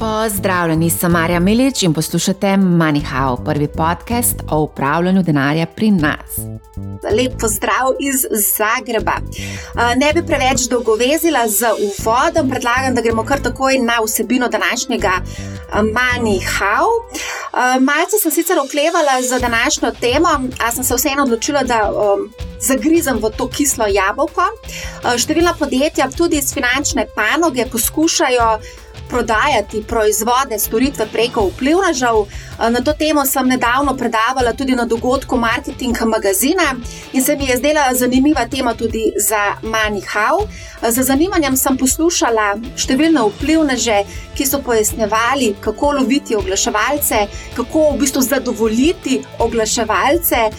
Pozdravljeni, sem Marja Milič in poslušate MoneyHow, prvi podcast o upravljanju denarja pri nas. Lep pozdrav iz Zagreba. Ne bi preveč dolgovezila z uvodom, predlagam, da gremo kar takoj na vsebino današnjega MoneyHow. Malce sem sicer oklevala za današnjo temo, a sem se vseeno odločila, da. Zagrizem v to kislo jabolko. Številna podjetja, tudi iz finančne panoge, poskušajo prodajati proizvode, storitve preko vplivnežev. Na to temo sem nedavno predavala tudi na dogodku Marketing magazina in se mi je zdela zanimiva tema tudi za MoneyHow. Z zanimanjem sem poslušala številne vplivneže, ki so pojasnjevali, kako loviti oglaševalce, kako v bistvu zadovoljiti oglaševalce,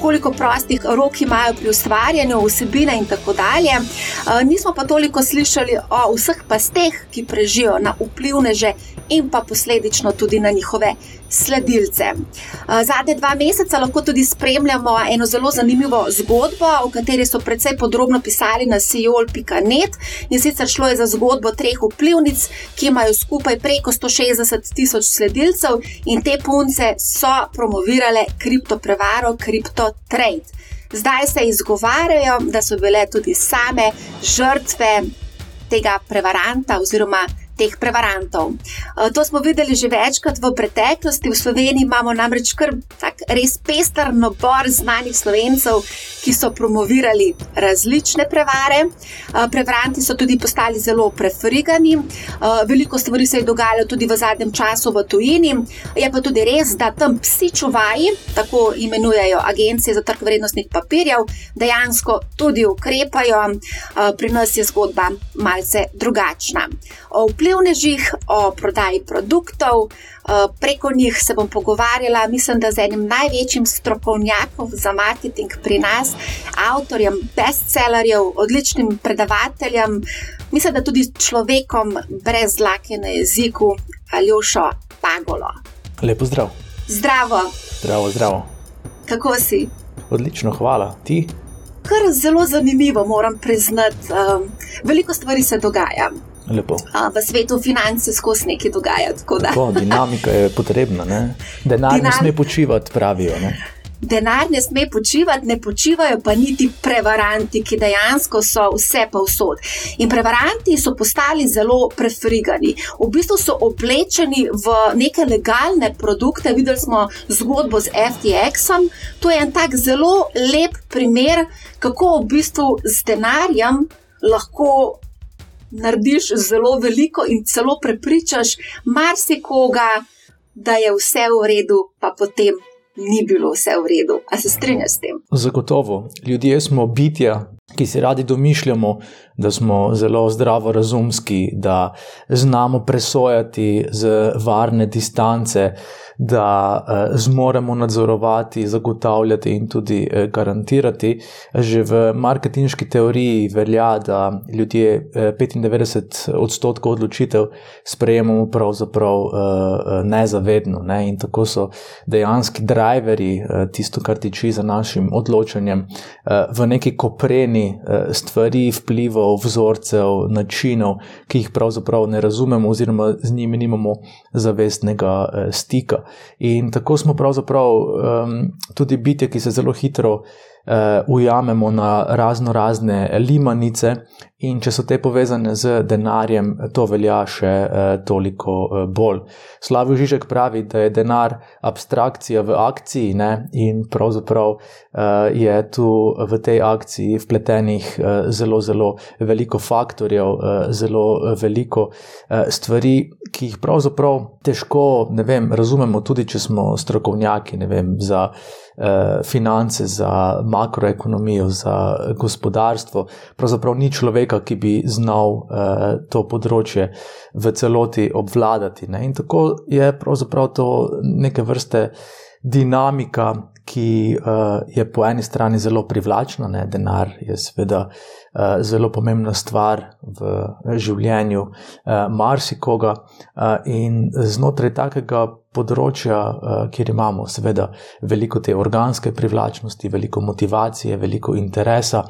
koliko prostih rok imajo pri ustvarjanju vsebine in tako dalje. Nismo pa toliko slišali o vseh pasteh, ki prežijo na vplivneže in pa posledično tudi na njihove sledilce. Zadnje dva meseca lahko tudi spremljamo eno zelo zanimivo zgodbo, o kateri so precej podrobno pisali na sejol.net. In sicer šlo je za zgodbo treh vplivnic, ki imajo skupaj preko 160 tisoč sledilcev in te punce so promovirale kriptoprevaro, kriptotrade. Zdaj se izgovarjajo, da so bile tudi same žrtve tega prevaranta oziroma teh prevarantov. Eh, to smo videli že večkrat v preteklosti. V Sloveniji imamo namreč kar res pester nabor znanih slovencev, ki so promovirali različne prevare. Eh, prevaranti so tudi postali zelo prefrigani. Eh, veliko stvari se je dogajalo tudi v zadnjem času v tujini. Je pa tudi res, da tam psi čuvaji, tako imenujejo agencije za trg vrednostnih papirjev, dejansko tudi ukrepajo. Pri nas je zgodba malce drugačna. O vplivnežih, o prodaji produktov. Preko njih se bom pogovarjala, mislim, da z enim največjim strokovnjakom za marketing pri nas, avtorjem bestsellerjev, odličnim predavateljem, mislim, da tudi človekom brez lake na jeziku, Aljošo Pagolo. Lepo zdrav. Zdravo. Zdravo, zdravo. Kako si? Odlično, hvala. Ti? Kar zelo zanimivo, moram priznati. Um, veliko stvari se dogaja. Lepo. V svetu financ se skozi nekaj dogaja. Tako, dinamika je potrebna. Ne? Denar Dinam... ne sme počivati, pravijo. Ne? Denar ne sme počivati, ne počivajo pa niti prevaranti, ki dejansko so vse pa vsod. In prevaranti so postali zelo prefrigani. V bistvu so oblečeni v neke legalne produkte. Videli smo zgodbo z FTX-om. To je en tak zelo lep primer, kako v bistvu z denarjem lahko narediš zelo veliko in celo prepričaš marsikoga, da je vse v redu, pa potem ni bilo vse v redu. A se strinjaš s tem? Zagotovo. Ljudje smo bitja, ki si radi domišljamo, da smo zelo zdravorazumski, da znamo presojati z varne distance da uh, zmoremo nadzorovati, zagotavljati in tudi uh, garantirati. Že v marketinški teoriji velja, da ljudje uh, 95 odstotkov odločitev sprejemamo pravzaprav uh, nezavedno. Ne? In tako so dejanski driveri, uh, tisto, kar tiči za našim odločanjem, uh, v neki kopreni uh, stvari, vplivov, vzorcev, načinov, ki jih pravzaprav ne razumemo, oziroma z njimi nimamo zavestnega uh, stika. In tako smo pravzaprav um, tudi bitje, ki se zelo hitro ujamemo na razno razne limanice, in če so te povezane z denarjem, to velja še uh, toliko uh, bolj. Slavio Žižek pravi, da je denar abstrakcija v akciji, ne? in pravzaprav uh, je tu v tej akciji vpletenih uh, zelo, zelo veliko faktorjev, uh, zelo veliko uh, stvari, ki jih pravzaprav težko vem, razumemo, tudi če smo strokovnjaki vem, za. Finance, za makroekonomijo, za gospodarstvo. Pravzaprav ni človek, človeka, ki bi znal uh, to področje v celoti obvladati. Ne? In tako je to neke vrste dinamika, ki uh, je po eni strani zelo privlačna, ne? denar je seveda uh, zelo pomembna stvar v življenju uh, marsikoga. In znotraj takega področja, kjer imamo seveda veliko te organske privlačnosti, veliko motivacije, veliko interesa,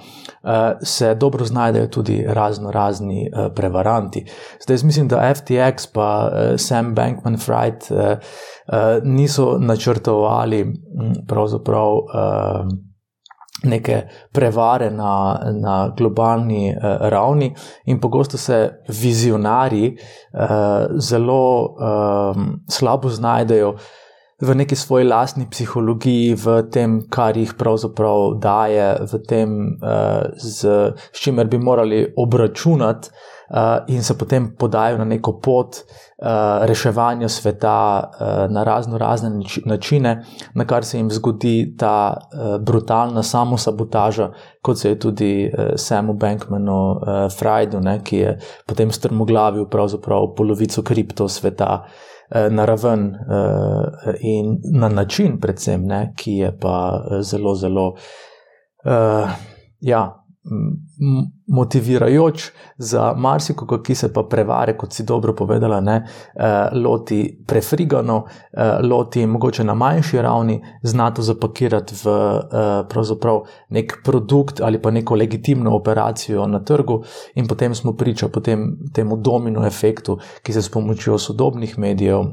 se dobro znajdejo tudi razno razni prevaranti. Zdaj, mislim, da FTX pa Sam Bankman uh, niso načrtovali pravzaprav. Neke prevare na, na globalni uh, ravni, in pogosto se vizionarji uh, zelo uh, slabo znajdejo v neki svoji lastni psihologiji, v tem, kar jih pravzaprav daje, v tem, uh, z, s čimer bi morali obračunati uh, in se potem podajo na neko pot uh, reševanja sveta uh, na razno razne načine, na kar se jim zgodi ta brutalna samosabotaža, kot se je tudi Samu Bankmanu, Freudu, ne, ki je potem strmoglavil pravzaprav polovico kripto sveta. Na raven in na način, predvsem, ne, ki je pa zelo, zelo, uh, ja, motivirajoč za marsikoga, ki se pa prevare, kot si dobro povedala, ne, eh, loti prefrigano, eh, loti mogoče na manjši ravni, zna to zapakirati v eh, nek produkt ali pa neko legitimno operacijo na trgu, in potem smo priča potem temu domino efektu, ki se s pomočjo sodobnih medijev,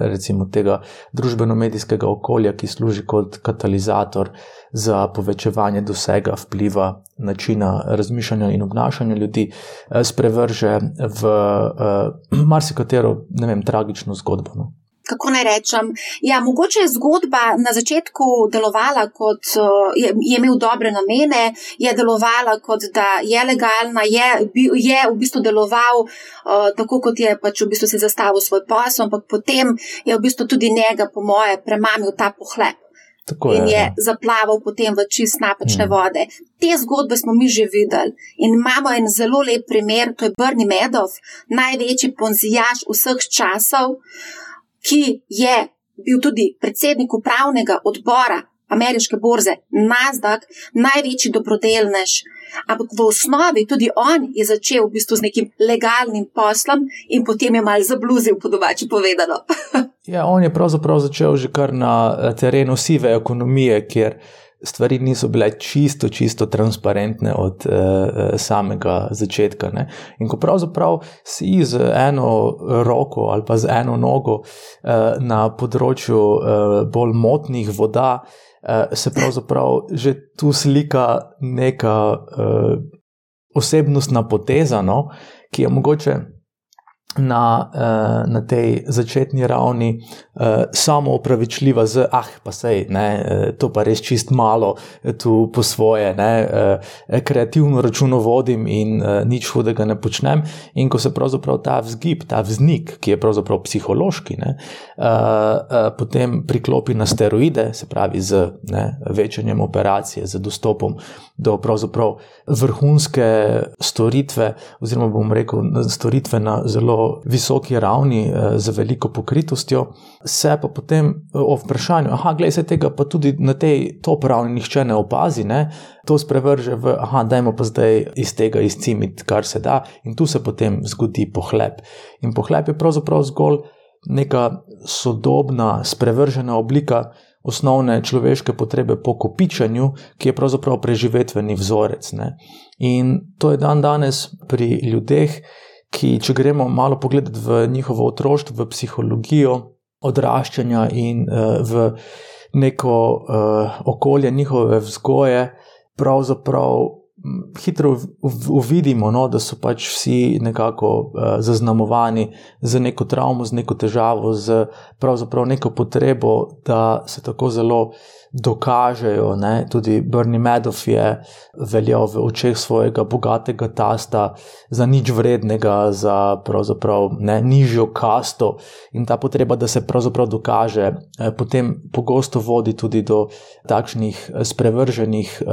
recimo tega družbeno-medijskega okolja, ki služi kot katalizator za povečevanje dosega vpliva načina razmišljanja in obnašanja ljudi, eh, sprevrže v uh, marsikatero, ne vem, tragično zgodbo. No. Kako naj rečem? Ja, mogoče je zgodba na začetku delovala kot je, je imel dobre namene, je delovala kot da je legalna, je, je v bistvu deloval tako, kot je pač v bistvu se zastavil svoj posel, ampak potem je v bistvu tudi njega, po moje, premamil ta pohlep. Tako in je, je ja. zaplaval potem v čist napačne mm. vode. Te zgodbe smo mi že videli in imamo en zelo lep primer, to je Brni Medov, največji ponzijaš vseh časov, ki je bil tudi predsednik upravnega odbora ameriške borze Nasdaq, največji dobrodelnež. Ampak v osnovi tudi on je začel v bistvu z nekim legalnim poslom in potem je mal zabluzil, po domači povedano. ja, on je pravzaprav začel že kar na eh, terenu sive ekonomije, kjer stvari niso bile čisto, čisto transparentne od uh, samega začetka. Ne? In ko pravzaprav si z eno roko ali pa z eno nogo uh, na področju uh, bolj motnih voda, se pravzaprav že tu slika neka uh, osebnostna poteza, no, ki je mogoče na, uh, na tej začetni ravni uh, samo opravičljiva z, ah, pa sej, ne, uh, to pa res čist malo, tu po svoje, ne, kreativno računo vodim in nič hudega ne počnem. In ko se pravzaprav ta vzgib, ta vznik, ki je pravzaprav psihološki, ne, potem priklopi na steroide, se pravi z ne, večanjem operacije, z dostopom do pravzaprav vrhunske storitve, oziroma bom rekel, storitve na zelo visoki ravni, eh, z veliko pokritostjo, se pa potem eh, o vprašanju, ah, gledaj se tega, pa tudi na tej top ravni nihče ne opazi, ne? to sprevrže v, ah, dajmo pa zdaj iz tega izcimiti, kar se da, in tu se potem zgodi pohlep. In pohlep je pravzaprav zgolj neka sodobna, sprevržena oblika. Osnovne človeške potrebe po kopičanju, ki je pravzaprav preživetveni vzorec. Ne? In to je dan danes pri ljudeh, ki, če gremo malo pogledati v njihovo otroštvo, v psihologijo odraščanja in uh, v neko uh, okolje njihove vzgoje, pravzaprav hitro uvidimo, no, da so pač vsi nekako uh, zaznamovani z neko travmo, z neko težavo, z pravzaprav neko potrebo, da se tako zelo dokažejo. Ne? Tudi Brni Medov je veljal v očeh svojega bogatega tasta za nič vrednega, za ne, nižjo kasto in ta potreba, da se pravzaprav dokaže, eh, potem pogosto vodi tudi do takšnih eh, sprevrženih eh,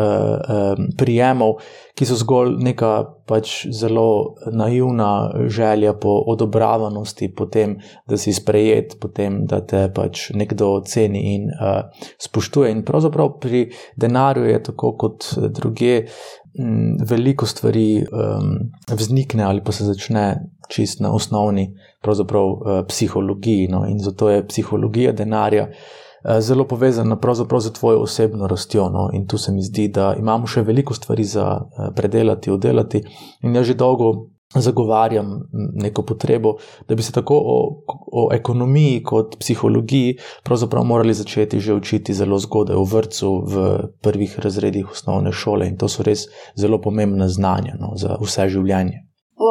prijemov, ki so zgolj neka pač zelo naivna želja po odobravanosti, potem, da si sprejet, potem, da te pač nekdo ceni in uh, spoštuje. In pravzaprav pri denarju je tako kot druge. Veliko stvari um, vznikne ali pa se začne čist na osnovni, uh, psihologiji. No? In zato je psihologija denarja Eh, zelo povezana pravzaprav z tvojo osebno rastjo. No? In tu se mi zdi, da imamo še veliko stvari za eh, predelati, oddelati. In jaz že dolgo zagovarjam neko potrebo, da bi se tako o, o ekonomiji kot psihologiji pravzaprav morali začeti že učiti zelo zgodaj v vrtu, v prvih razredih osnovne šole. In to so res zelo pomembna znanja no? za vse življenje. O,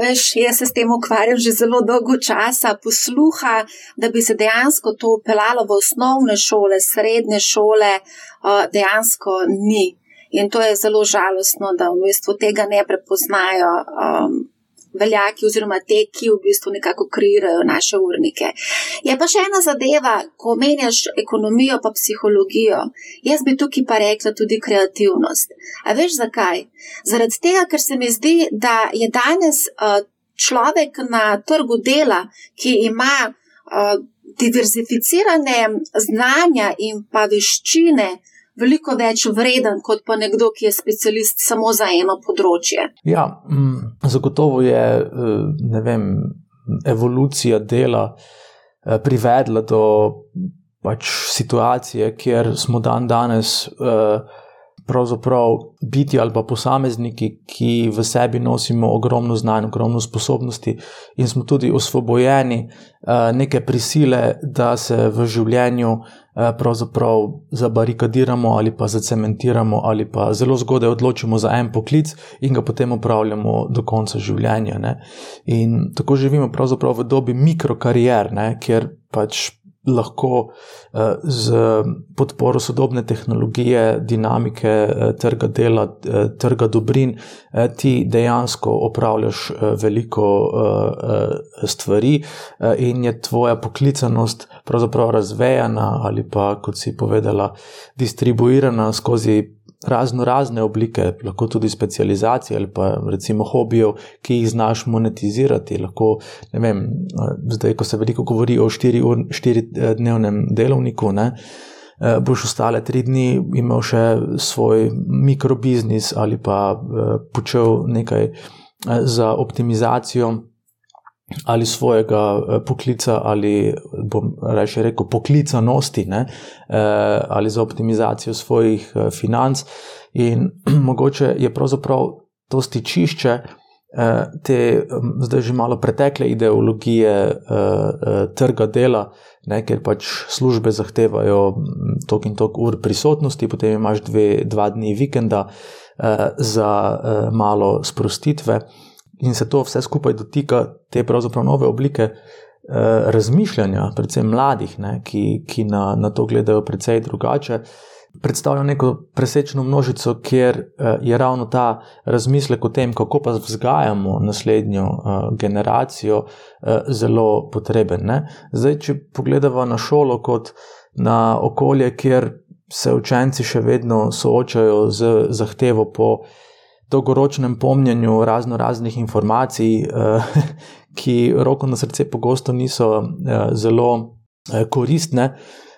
veš, jaz se s tem ukvarjam že zelo dolgo časa, posluha, da bi se dejansko to upeljalo v osnovne šole, srednje šole, dejansko ni. In to je zelo žalostno, da v bistvu tega ne prepoznajo. Um, veljaki, oziroma te, ki v bistvu nekako kreirajo naše urnike. Je pa še ena zadeva, ko menjaš ekonomijo pa psihologijo. Jaz bi tukaj pa rekla tudi kreativnost. A veš zakaj? Zaradi tega, ker se mi zdi, da je danes uh, človek na trgu dela, ki ima. Uh, Diverzificirane znanja in pa veščine, veliko več vreden kot pa nekdo, ki je specialist samo za eno področje. Ja, mm, zagotovo je eh, vem, evolucija dela eh, privedla do pač situacije, kjer smo dan danes. Uh, pravzaprav biti ali pa posamezniki, ki v sebi nosimo ogromno znanja, ogromno sposobnosti in smo tudi osvobojeni uh, neke prisile, da se v življenju uh, pravzaprav zabarikadiramo ali pa zacementiramo ali pa zelo zgodaj odločimo za en poklic in ga potem upravljamo do konca življenja. Ne? In tako živimo pravzaprav v dobi mikrokarier, ne? kjer pač lahko eh, z podporo sodobne tehnologije, dinamike eh, trga dela, eh, trga dobrin, ti dejansko opravljaš veliko stvari in je tvoja poklicanost pravzaprav razvejana ali pa, kot si povedala, distribuirana skozi razno razne oblike, lahko tudi specializacije ali pa recimo hobijev, ki jih znaš monetizirati. Lahko, vem, zdaj, ko se veliko govori o štiri-dnevnem štiri delovniku, ne, eh, boš ostale tri dni imel še svoj mikrobiznis ali pa eh, počel nekaj eh, za optimizacijo ali svojega eh, poklica, ali bom reče rekel poklicanosti, ne, eh, ali za optimizacijo svojih eh, financ. In mogoče je pravzaprav to stičišče te zdaj že malo pretekle ideologije trga dela, ne, ker pač službe zahtevajo tok in tok ur prisotnosti, potem imaš dve, dva dni vikenda za malo sprostitve in se to vse skupaj dotika te pravzaprav nove oblike eh, razmišljanja, predvsem mladih, ne, ki, ki na, na to gledajo precej drugače. Predstavlja neko presečno množico, kjer eh, je ravno ta razmislek o tem, kako pa vzgajamo naslednjo uh, generacijo, uh, zelo potreben. Ne? Zdaj, če pogledamo na šolo kot na okolje, kjer se učenci še vedno soočajo z zahtevo po uh, dolgoročnem pomnjenju razno raznih informacij, eh, ki roko na srce pogosto niso eh, zelo eh, koristne,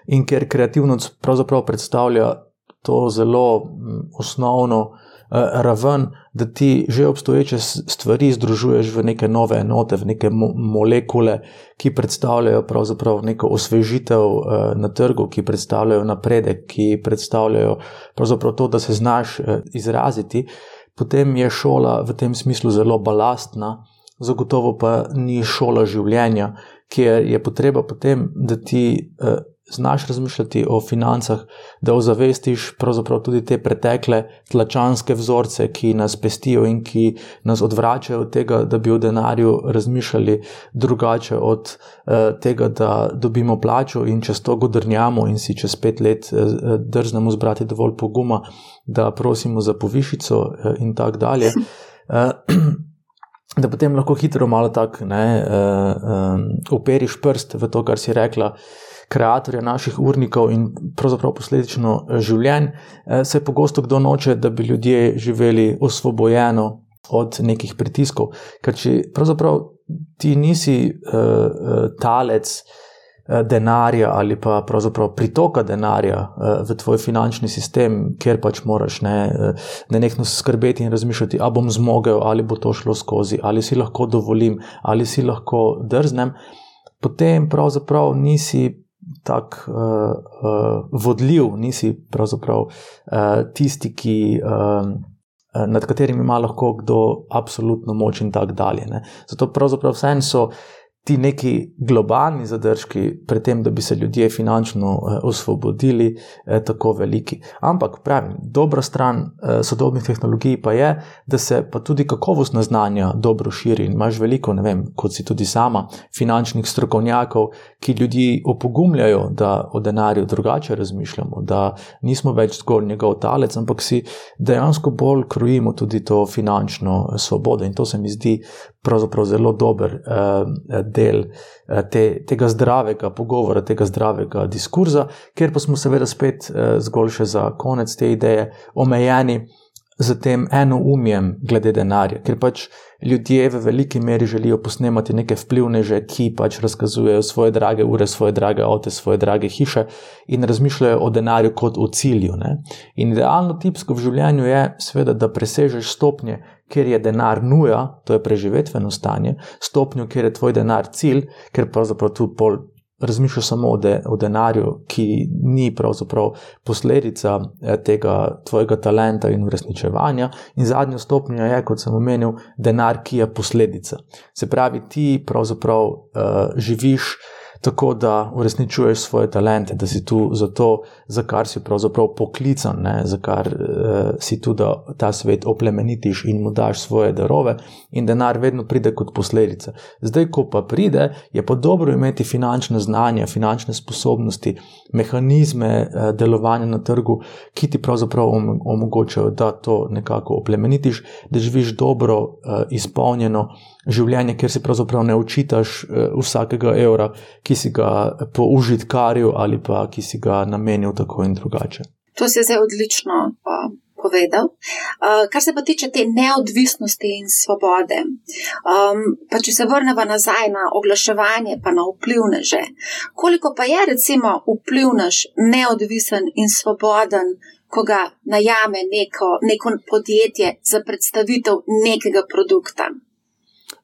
in ker kreativnost pravzaprav predstavlja to zelo mm, osnovno raven, da ti že obstoječe stvari združuješ v neke nove enote, v neke molekule, ki predstavljajo pravzaprav neko osvežitev na trgu, ki predstavljajo napredek, ki predstavljajo pravzaprav to, da se znaš izraziti potem je šola v tem smislu zelo balastna, zagotovo pa ni šola življenja, kjer je potreba potem, da ti eh, znaš razmišljati o financah, da ozavestiš tudi te pretekle tlačanske vzorce, ki nas pestijo in ki nas odvračajo od tega, da bi o denarju razmišljali drugače od eh, tega, da dobimo plačo in čez to godrnjamo in si čez pet let eh, drznemo zbrati dovolj poguma, da prosimo za povišico eh, in tako dalje. Eh, da potem lahko hitro malo tako uh, um, operiš prst v to, kar si rekla. Kreatorja naših urnikov in pravzaprav posledično življenj, se pogosto kdo noče, da bi ljudje živeli osvobojeno od nekih pritiskov. Ker če pravzaprav ti nisi uh, talec Eh, denarja ali pa pravzaprav pritoka denarja eh, v tvoj finančni sistem, kjer pač moraš ne, eh, ne nekno skrbeti in razmišljati, ali bom zmogel, ali bo to šlo skozi, ali si lahko dovolim, ali si lahko drznem, potem pravzaprav nisi. Tako uh, uh, vodljiv, nisi pravzaprav uh, tisti, ki, uh, nad katerimi ima lahko kdo absolutno moč, in tako dalje. Ne. Zato pravzaprav vse so uh, ti neki globalni zadržki, pred tem, da bi se ljudje finančno eh, osvobodili, eh, tako veliki. Ampak pravim, dobra stran eh, sodobnih tehnologij pa je, da se pa tudi kakovostna znanja dobro širi. In imaš veliko, ne vem, kot si tudi sama, finančnih strokovnjakov, ki ljudi opogumljajo, da o denarju drugače razmišljamo, da nismo več zgolj njegov talec, ampak si dejansko bolj krojimo tudi to finančno svobodo. In to se mi zdi pravzaprav zelo dober uh, del uh, te, tega zdravega pogovora, tega zdravega diskurza, ker pa smo seveda spet uh, zgolj še za konec te ideje omejeni z tem enoumjem glede denarja, ker pač ljudje v veliki meri želijo posnemati neke vplivneže, ki pač razkazujejo svoje drage ure, svoje drage avto, svoje drage hiše in razmišljajo o denarju kot o cilju. Ne? In idealno tipsko v življenju je, seveda, da presežeš stopnje, kjer je denar nuja, to je preživetveno stanje, stopnjo, kjer je tvoj denar cilj, ker pravzaprav tu pol razmišlja samo o, de, o denarju, ki ni pravzaprav posledica eh, tega tvojega talenta in uresničevanja. In zadnja stopnja je, kot sem omenil, denar, ki je posledica. Se pravi, ti pravzaprav uh, živiš tako da uresničuješ svoje talente, da si tu za to, za kar si pravzaprav poklican, ne? za kar uh, si tu, da ta svet oplemenitiš in mu daš svoje darove, in denar vedno pride kot posledica. Zdaj, ko pa pride, je pa dobro imeti finančne znanja, finančne sposobnosti, mehanizme uh, delovanja na trgu, ki ti pravzaprav omogočajo, da to nekako oplemenitiš, da živiš dobro, uh, izpolnjeno življenje, kjer si pravzaprav ne učitaš uh, vsakega evra, ki si ga po užitkarju ali pa ki si ga namenil tako in drugače. To si zdaj odlično uh, povedal. Uh, kar se pa tiče te neodvisnosti in svobode, um, pa če se vrnemo nazaj na oglaševanje, pa na vplivneže, koliko pa je recimo vplivnež neodvisen in svoboden, ko ga najame neko, neko podjetje za predstavitev nekega produkta?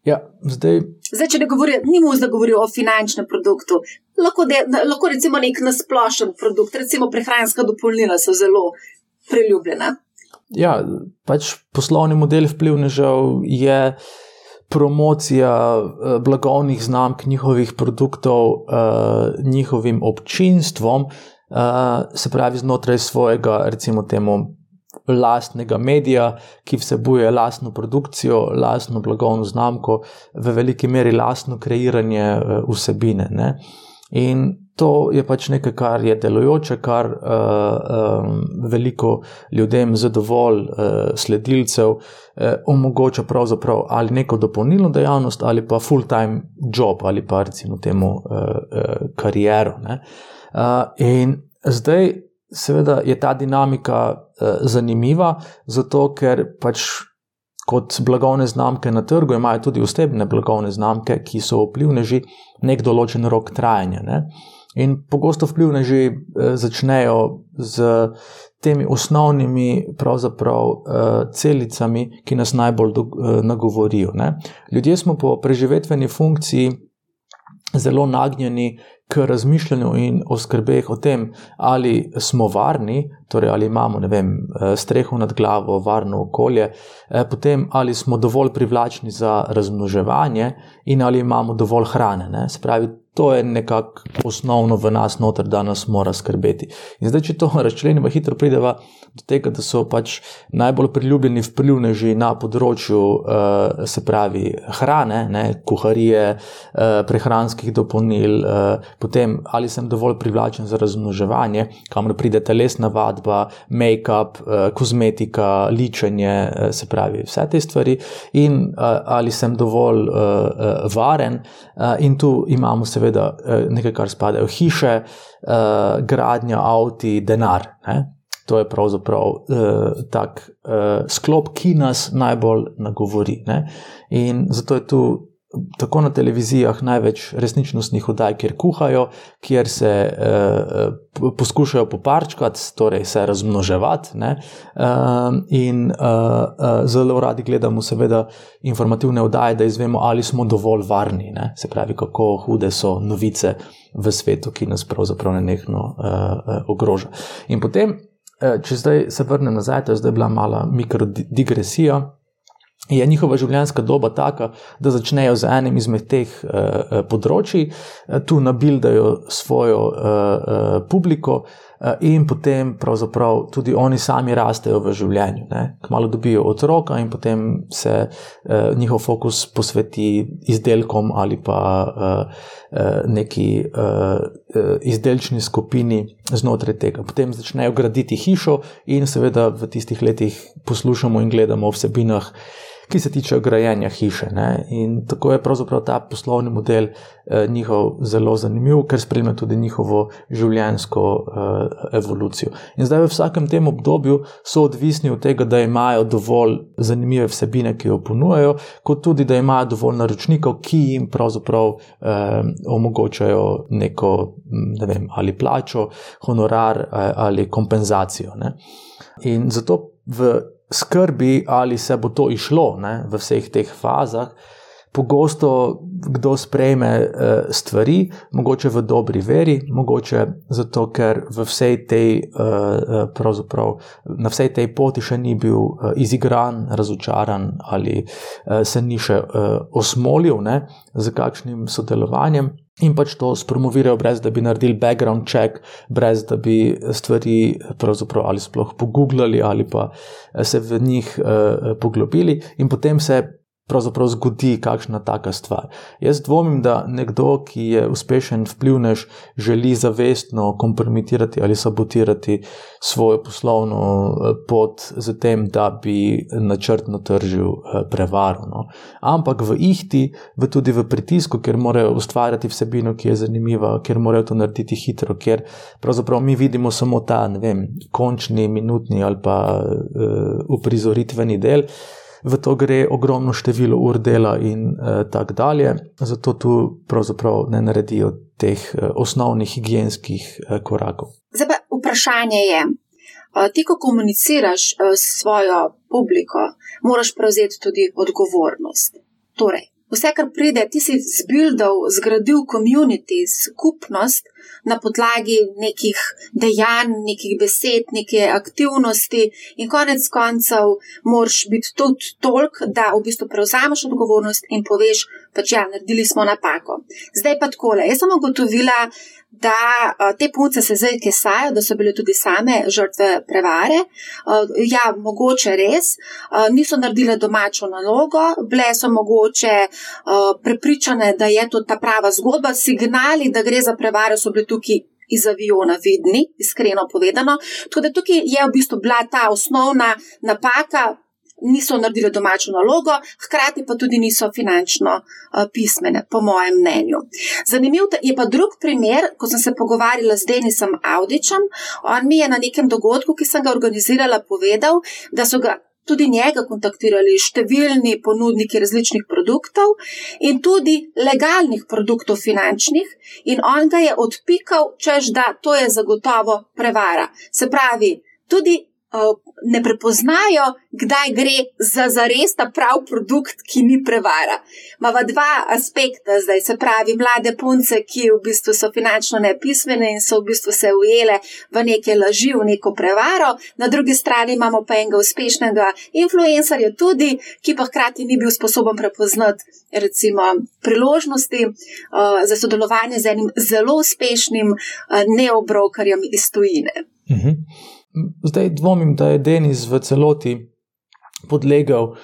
Ja, zdaj... zdaj, če ne govorim, ni mu zdaj govoril o finančnem produktu, lahko, de, lahko recimo nek nasplošen produkt, recimo prehranska dopolnila so zelo priljubljena. Ja, pač poslovni model vplivnežev je promocija eh, blagovnih znamk, njihovih produktov, uh, njihovim občinstvom, uh, se pravi znotraj svojega, recimo temu lastnega medija, ki vsebuje lastno produkcijo, lastno blagovno znamko, v veliki meri lastno kreiranje eh, vsebine. Ne? In to je pač nekaj, kar je delujoče, kar uh, um, veliko ljudem z dovolj uh, sledilcev uh, omogoča pravzaprav ali neko dopolnilno dejavnost, ali pa full-time job, ali pa recimo temu uh, uh, kariero. Uh, in zdaj seveda je ta dinamika zanimiva, zato ker pač kot blagovne znamke na trgu imajo tudi osebne blagovne znamke, ki so vplivneži nek določen rok trajanja. Ne? In pogosto vplivneži uh, začnejo z temi osnovnimi uh, celicami, ki nas najbolj nagovorijo. Ne? Ljudje smo po preživetveni funkciji zelo nagnjeni k razmišljanju in o skrbeh o tem, ali smo varni, torej ali imamo vem, eh, streho nad glavo, varno okolje, eh, potem ali smo dovolj privlačni za razmnoževanje in ali imamo dovolj hrane. Ne? Se pravi, to je nekako osnovno v nas, noter, da nas mora skrbeti. In zdaj, če to razčlenimo, hitro prideva do tega, da so pač najbolj priljubljeni vplivneži na področju, uh, se pravi, hrane, ne, kuharije, uh, prehranskih dopolnil, uh, potem ali sem dovolj privlačen za razmnoževanje, kamor pride telesna vadba, make-up, uh, kozmetika, ličenje, uh, se pravi, vse te stvari, in uh, ali sem dovolj uh, uh, varen. Uh, in tu imamo, seveda, uh, nekaj, kar spadajo hiše, uh, gradnja, avti, denar. Ne? To je pravzaprav uh, tak uh, sklop, ki nas najbolj nagovori. Ne? In zato je tu tako na televizijah največ resničnostnih oddaj, kjer kuhajo, kjer se uh, poskušajo poparčkati, torej se razmnoževati. Uh, in uh, uh, zelo radi gledamo, seveda, informativne oddaje, da izvemo, ali smo dovolj varni. Ne? Se pravi, kako hude so novice v svetu, ki nas pravzaprav nenehno uh, uh, ogroža. In potem, uh, če zdaj se vrnem nazaj, to je zdaj bila mala mikrodigresija je njihova življenjska doba taka, da začnejo z enim izmed teh uh, področji, uh, tu nabildajo svojo uh, uh, publiko uh, in potem pravzaprav tudi oni sami rastejo v življenju. Ne? Kmalo dobijo otroka in potem se uh, njihov fokus posveti izdelkom ali pa uh, neki uh, izdelčni skupini znotraj tega. Potem začnejo graditi hišo in seveda v tistih letih poslušamo in gledamo o vsebinah ki se tiče grajenja hiše. Ne? In tako je pravzaprav ta poslovni model eh, njihov zelo zanimiv, ker spremlja tudi njihovo življenjsko eh, evolucijo. In zdaj v vsakem tem obdobju so odvisni od tega, da imajo dovolj zanimive vsebine, ki jo ponujajo, kot tudi da imajo dovolj naročnikov, ki jim pravzaprav eh, omogočajo neko ne vem, ali plačo, honorar eh, ali kompenzacijo. Ne? In zato v skrbi, ali se bo to išlo ne, v vseh teh fazah. Pogosto kdo sprejme uh, stvari, mogoče v dobri veri, mogoče zato, ker vsej tej, uh, na vsej tej poti še ni bil uh, izigran, razočaran ali uh, se ni še uh, osmolil ne, z kakšnim sodelovanjem in pač to spromovirajo, brez da bi naredili background check, brez da bi stvari ali sploh pogooglali ali pa se v njih uh, poglobili, in potem se pravzaprav zgodi kakšna taka stvar. Jaz dvomim, da nekdo, ki je uspešen vplivnež, želi zavestno kompromitirati ali sabotirati svojo poslovno eh, pot z tem, da bi načrtno tržil eh, prevaro. No. Ampak v ihti, v tudi v pritisku, ker morajo ustvarjati vsebino, ki je zanimiva, ker morajo to narediti hitro, ker pravzaprav mi vidimo samo ta, ne vem, končni, minutni ali pa uh, uprizoritveni del v to gre ogromno število ur dela in uh, tako dalje, zato tu pravzaprav ne naredijo teh uh, osnovnih higijenskih uh, korakov. Zdaj pa vprašanje je. Ti, ko komuniciraš s svojo publiko, moraš prevzeti tudi odgovornost. Torej, vse, kar pride, ti si zbildal, zgradil komunity, skupnost, na podlagi nekih dejanj, nekih besed, neke aktivnosti, in konec koncev moraš biti tudi tolk, da v bistvu prevzameš odgovornost in poveš, pač ja, naredili smo napako. Zdaj pa tako, jaz sem ugotovila, da te punce se zdaj kesajo, da so bile tudi same žrtve prevare. Ja, mogoče res, niso naredile domačo nalogo, bile so mogoče prepričane, da je to ta prava zgodba, signali, da gre za prevare, so bili tukaj iz aviona vidni, iskreno povedano. Tako da tukaj je v bistvu bila ta osnovna napaka. Niso naredili domačo nalogo, hkrati pa tudi niso finančno uh, pismene, po mojem mnenju. Zanimiv je pa drug primer, ko sem se pogovarjala z Denisom Audičem. On mi je na nekem dogodku, ki sem ga organizirala, povedal, da so ga tudi njega kontaktirali številni ponudniki različnih produktov in tudi legalnih produktov finančnih, in on ga je odpikal, čež da to je zagotovo prevara. Se pravi, tudi ne prepoznajo, kdaj gre za zares ta prav produkt, ki ni prevara. Mava dva aspekta zdaj, se pravi, mlade punce, ki v bistvu so finančno nepismene in so v bistvu se ujele v neke laži, v neko prevaro, na drugi strani imamo pa enega uspešnega influencerja tudi, ki pa hkrati ni bil sposoben prepoznati recimo priložnosti uh, za sodelovanje z enim zelo uspešnim uh, neobrokarjem iz tujine. Uh mhm. Zdaj dvomim, da je Denis v celoti podlegel uh,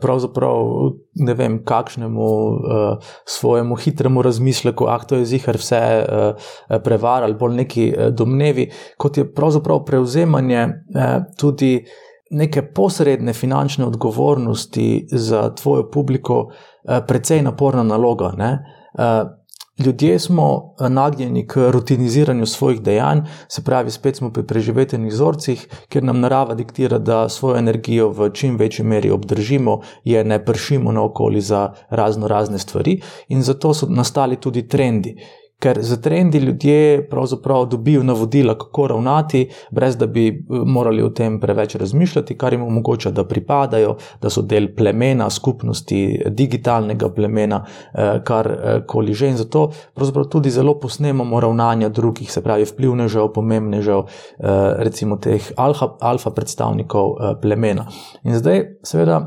pravzaprav ne vem kakšnemu uh, svojemu hitremu razmisleku, ah, to je zihar vse uh, prevar ali bolj neki uh, domnevi, kot je pravzaprav prevzemanje uh, tudi neke posredne finančne odgovornosti za tvojo publiko, uh, precej naporna naloga. Uh, Ljudje smo eh, nagnjeni k rutiniziranju svojih dejanj, se pravi, spet smo pri preživetenih vzorcih, ker nam narava diktira, da svojo energijo v čim večji meri obdržimo, je ne pršimo naokoli za razno razne stvari, in zato so nastali tudi trendi ker za trendi ljudje pravzaprav dobijo navodila, kako ravnati, brez da bi eh, morali o tem preveč razmišljati, kar jim omogoča, da pripadajo, da so del plemena, skupnosti, digitalnega plemena, eh, kar koli že. In zato pravzaprav tudi zelo posnemamo ravnanja drugih, se pravi, vplivnežev, pomembnežev, eh, recimo teh alfa, alfa predstavnikov plemena. In zdaj, seveda,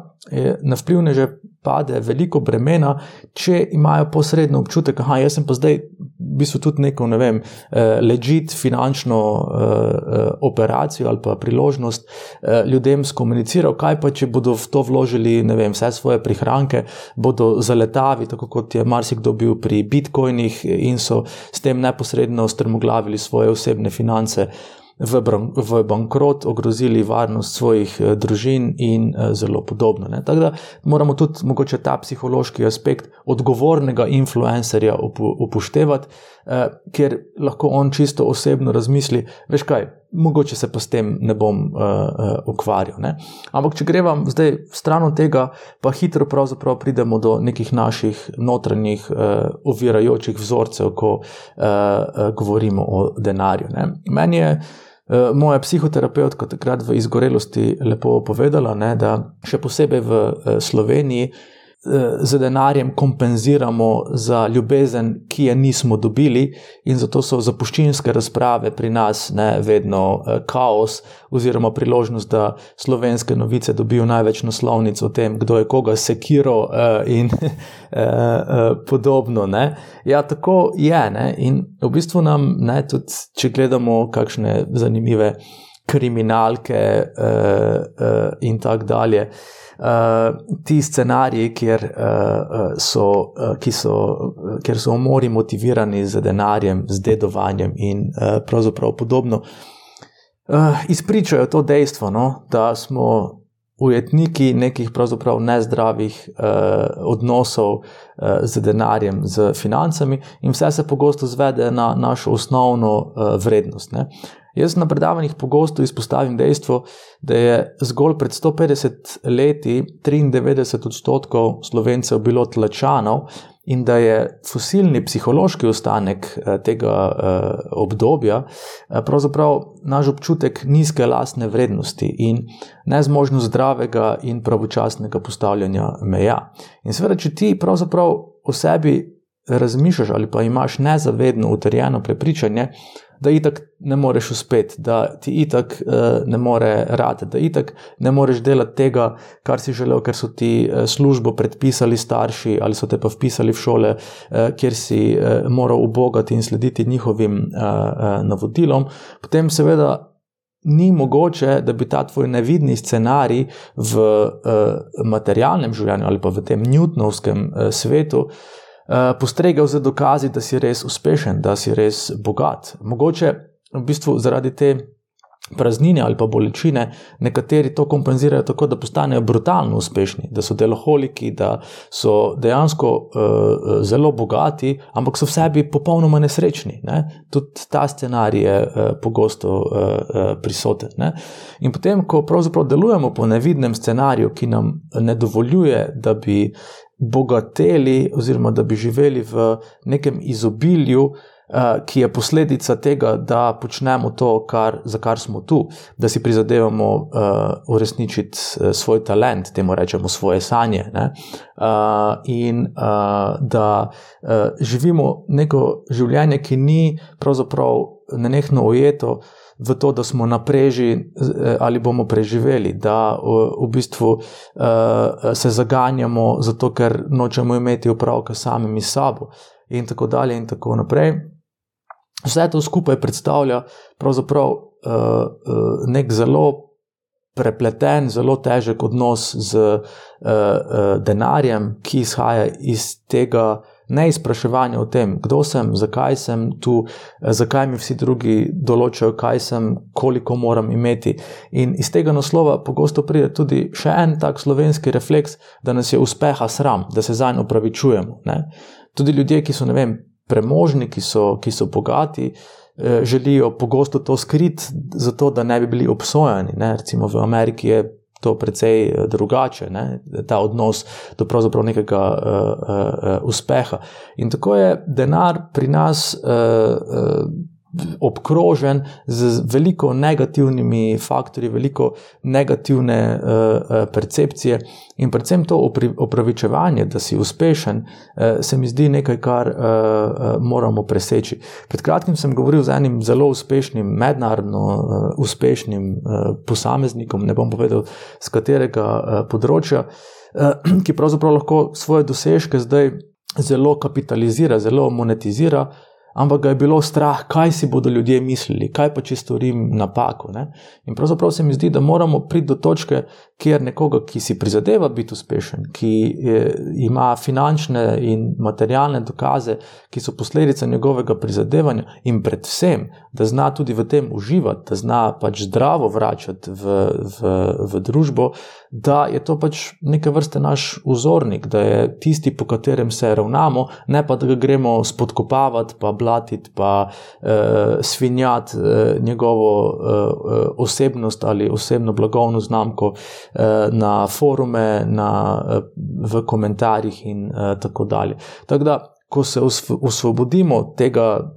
na vplivneže pade veliko bremena, če imajo posredno občutek, da jaz sem pa zdaj v bistvu tudi neko, ne vem, eh, ležit finančno eh, eh, operacijo ali pa priložnost ljudem skomuniciral, kaj pa če bodo v to vložili, ne vem, vse svoje prihranke, bodo zaletavi, tako kot je marsikdo bil pri bitcoinih in so s tem neposredno strmoglavili svoje osebne finance v, v bankrot, ogrozili varnost svojih eh, družin in eh, zelo podobno. Ne. Tako da moramo tudi mogoče ta psihološki aspekt odgovornega influencerja upoštevati, eh, ker lahko on čisto osebno razmisli, veš kaj. Mogoče se pa s tem ne bom uh, uh, ukvarjal. Ne? Ampak, če gremo zdaj stran od tega, pa hitro pridemo do nekih naših notranjih uh, ovirajočih vzorcev, ko uh, govorimo o denarju. Ne? Meni je Eh, moja psihoterapeutka takrat v izgorelosti lepo povedala, ne, da še posebej v eh, Sloveniji z denarjem kompenziramo za ljubezen, ki je nismo dobili, in zato so zapuščinske razprave pri nas ne, vedno eh, kaos, oziroma priložnost, da slovenske novice dobijo največ naslovnic o tem, kdo je koga sekiral eh, in eh, podobno. Ne. Ja, tako je. Ne. In v bistvu nam, ne, tudi če gledamo kakšne zanimive kriminalke in tako dalje. Uh, ti scenariji, kjer, uh, so, uh, so, uh, kjer so umori motivirani z denarjem, z dedovanjem in uh, pravzaprav podobno, uh, izpričajo to dejstvo, no, da smo ujetniki nekih pravzaprav nezdravih uh, odnosov uh, z denarjem, z financami, in vse se pogosto zvede na našo osnovno uh, vrednost. Ne. Jaz na predavanjih pogosto izpostavim dejstvo, da je zgolj pred 150 leti 93 odstotkov slovencev bilo tlačanov in da je fosilni psihološki ostanek eh, tega eh, obdobja eh, pravzaprav naš občutek nizke lastne vrednosti in nezmožnost zdravega in pravočasnega postavljanja meja. In seveda, če ti pravzaprav o sebi razmišljaš ali pa imaš nezavedno utrjeno prepričanje, da itak ne moreš uspeti, da ti itak uh, ne more rati, da itak ne moreš delati tega, kar si želel, ker so ti uh, službo predpisali starši ali so te pa vpisali v šole, uh, kjer si uh, moral ubogati in slediti njihovim uh, uh, navodilom, potem seveda. Ni mogoče, da bi ta tvoj nevidni scenarij v uh, materialnem življenju ali pa v tem Newtonovskem uh, svetu Eh, postregel z dokazi, da si res uspešen, da si res bogat. Mogoče v bistvu zaradi te praznine ali pa bolečine nekateri to kompenzirajo tako, da postanejo brutalno uspešni, da so deloholiki, da so dejansko uh, zelo bogati, ampak so v sebi popolnoma nesrečni. Ne? Tudi ta scenarij je uh, pogosto uh, uh, prisoten. Ne? In potem, ko pravzaprav delujemo po nevidnem scenariju, ki nam ne dovoljuje, da bi bogateli, oziroma da bi živeli v nekem izobilju, eh, ki je posledica tega, da počnemo to, kar, za kar smo tu, da si prizadevamo uh, uresničiti uh, svoj talent, temu rečemo svoje sanje. Uh, in uh, da uh, živimo neko življenje, ki ni pravzaprav nenehno ujeto v to, da smo na preži eh, ali bomo preživeli, da v bistvu eh, se zaganjamo zato, ker nočemo imeti upravka samimi sabo in tako dalje in tako naprej. Vse to skupaj predstavlja pravzaprav eh, nek zelo prepleten, zelo težek odnos z uh, uh, denarjem, ki izhaja iz tega neizpraševanja o tem, kdo sem, zakaj sem tu, uh, zakaj mi vsi drugi določajo, kaj sem, koliko moram imeti. In iz tega naslova pogosto pride tudi še en tak slovenski refleks, da nas je uspeha sram, da se za njo upravičujemo. Tudi ljudje, ki so vem, premožni, ki so, ki so bogati. Eh, želijo pogosto to skriti, zato da ne bi bili obsojeni. Ne? Recimo v Ameriki je to precej eh, drugače, ne? ta odnos do pravzaprav nekega uh, uh, uspeha. In tako je denar pri nas. Uh, uh, obkrožen z veliko negativnimi faktorji, veliko negativne uh, percepcije in predvsem to opravičevanje, da si uspešen, uh, se mi zdi nekaj, kar uh, uh, moramo preseči. Pred kratkim sem govoril z enim zelo uspešnim, mednarodno uh, uspešnim uh, posameznikom, ne bom povedal, z katerega uh, področja, uh, ki pravzaprav lahko svoje dosežke zdaj zelo kapitalizira, zelo monetizira ampak ga je bilo strah, kaj si bodo ljudje mislili, kaj pa če storim napako. Ne? In pravzaprav se mi zdi, da moramo priti do točke, kjer nekoga, ki si prizadeva biti uspešen, ki je, ima finančne in materialne dokaze, ki so posledica njegovega prizadevanja, in predvsem, da zna tudi v tem uživati, da zna pač zdravo vračati v, v, v družbo, da je to pač neke vrste naš vzornik, da je tisti, po katerem se ravnamo, ne pa da ga gremo spodkopavati, pa blatiti, pa eh, svinjati eh, njegovo eh, osebnost ali osebno blagovno znamko eh, na forume, na, eh, v komentarjih in eh, tako dalje. Tako da, ko se osvobodimo tega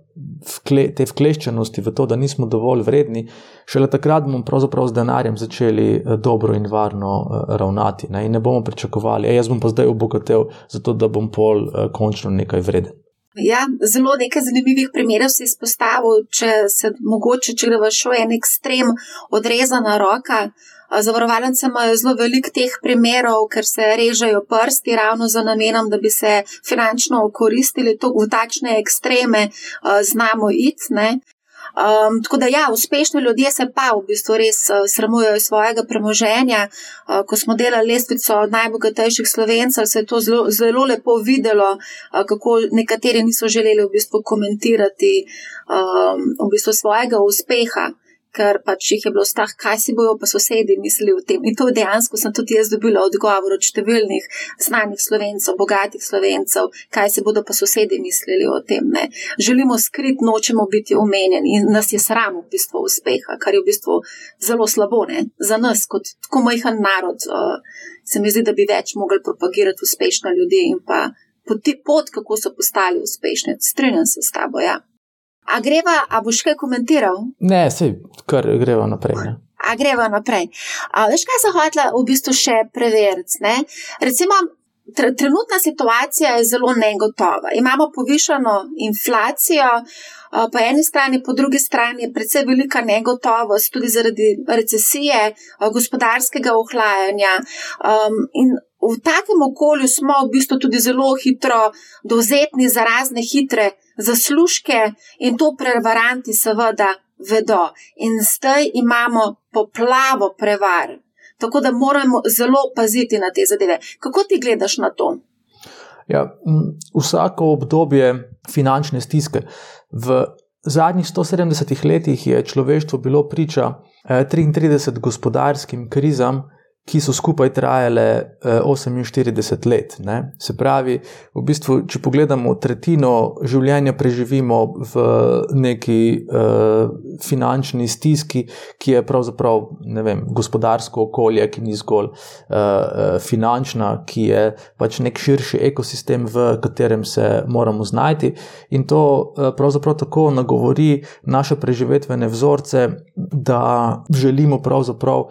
te vkleščenosti v to, da nismo dovolj vredni, šele takrat bomo pravzaprav z denarjem začeli eh, dobro in varno eh, ravnati. Ne? In ne bomo pričakovali, jaz bom pa zdaj obogatel, zato da bom pol eh, končno nekaj vreden. Ja, zelo nekaj zanimivih primerov si izpostavil, če se mogoče, če greva šlo en ekstrem, odrezana roka. Zavarovalnice imajo zelo veliko teh primerov, ker se režejo prsti ravno za namenom, da bi se finančno okoristili. To v takšne ekstreme znamo iti. Um, tako da, ja, uspešni ljudje se pa v bistvu res uh, sramujejo svojega premoženja. Uh, ko smo delali lestvico najbogatejših slovencev, se je to zelo, zelo lepo videlo, uh, kako nekateri niso želeli v bistvu komentirati um, v bistvu svojega uspeha ker pač jih je bilo strah, kaj si bojo pa sosedi mislili o tem. In to dejansko sem tudi jaz dobila odgovor od številnih znanih slovencev, bogatih slovencev, kaj si bodo pa sosedi mislili o tem. Ne. Želimo skrit, nočemo biti omenjeni in nas je sram v bistvu uspeha, kar je v bistvu zelo slabo ne. za nas kot tako majhen narod. Uh, se mi zdi, da bi več mogli propagirati uspešne ljudi in pa poti pot, kako so postali uspešni. Strinjam se s tabo, ja. A greva, a boš kaj komentiral? Ne, se kar greva naprej. Ne? A greva naprej. A veš, kaj sem hotela v bistvu še preveriti? Recimo, tr trenutna situacija je zelo negotova. Imamo povišano inflacijo, po eni strani, po drugi strani je predvsej velika negotovost, tudi zaradi recesije, gospodarskega ohlajanja. Um, in v takem okolju smo v bistvu tudi zelo hitro dovzetni za razne hitre zaslužke in to prevaranti seveda vedo. In zdaj imamo poplavo prevar. Tako da moramo zelo paziti na te zadeve. Kako ti gledaš na to? Ja, vsako obdobje finančne stiske. V zadnjih 170 letih je človeštvo bilo priča 33 eh, gospodarskim krizam, ki so skupaj trajale 48 eh, let. Ne? Se pravi, v bistvu, če pogledamo, tretjino življenja preživimo v neki uh, finančni stiski, ki je pravzaprav vem, gospodarsko okolje, ki ni zgolj uh, finančna, ki je pač nek širši ekosistem, v katerem se moramo znajti. In to uh, pravzaprav tako nagovori naše preživetvene vzorce, da želimo pravzaprav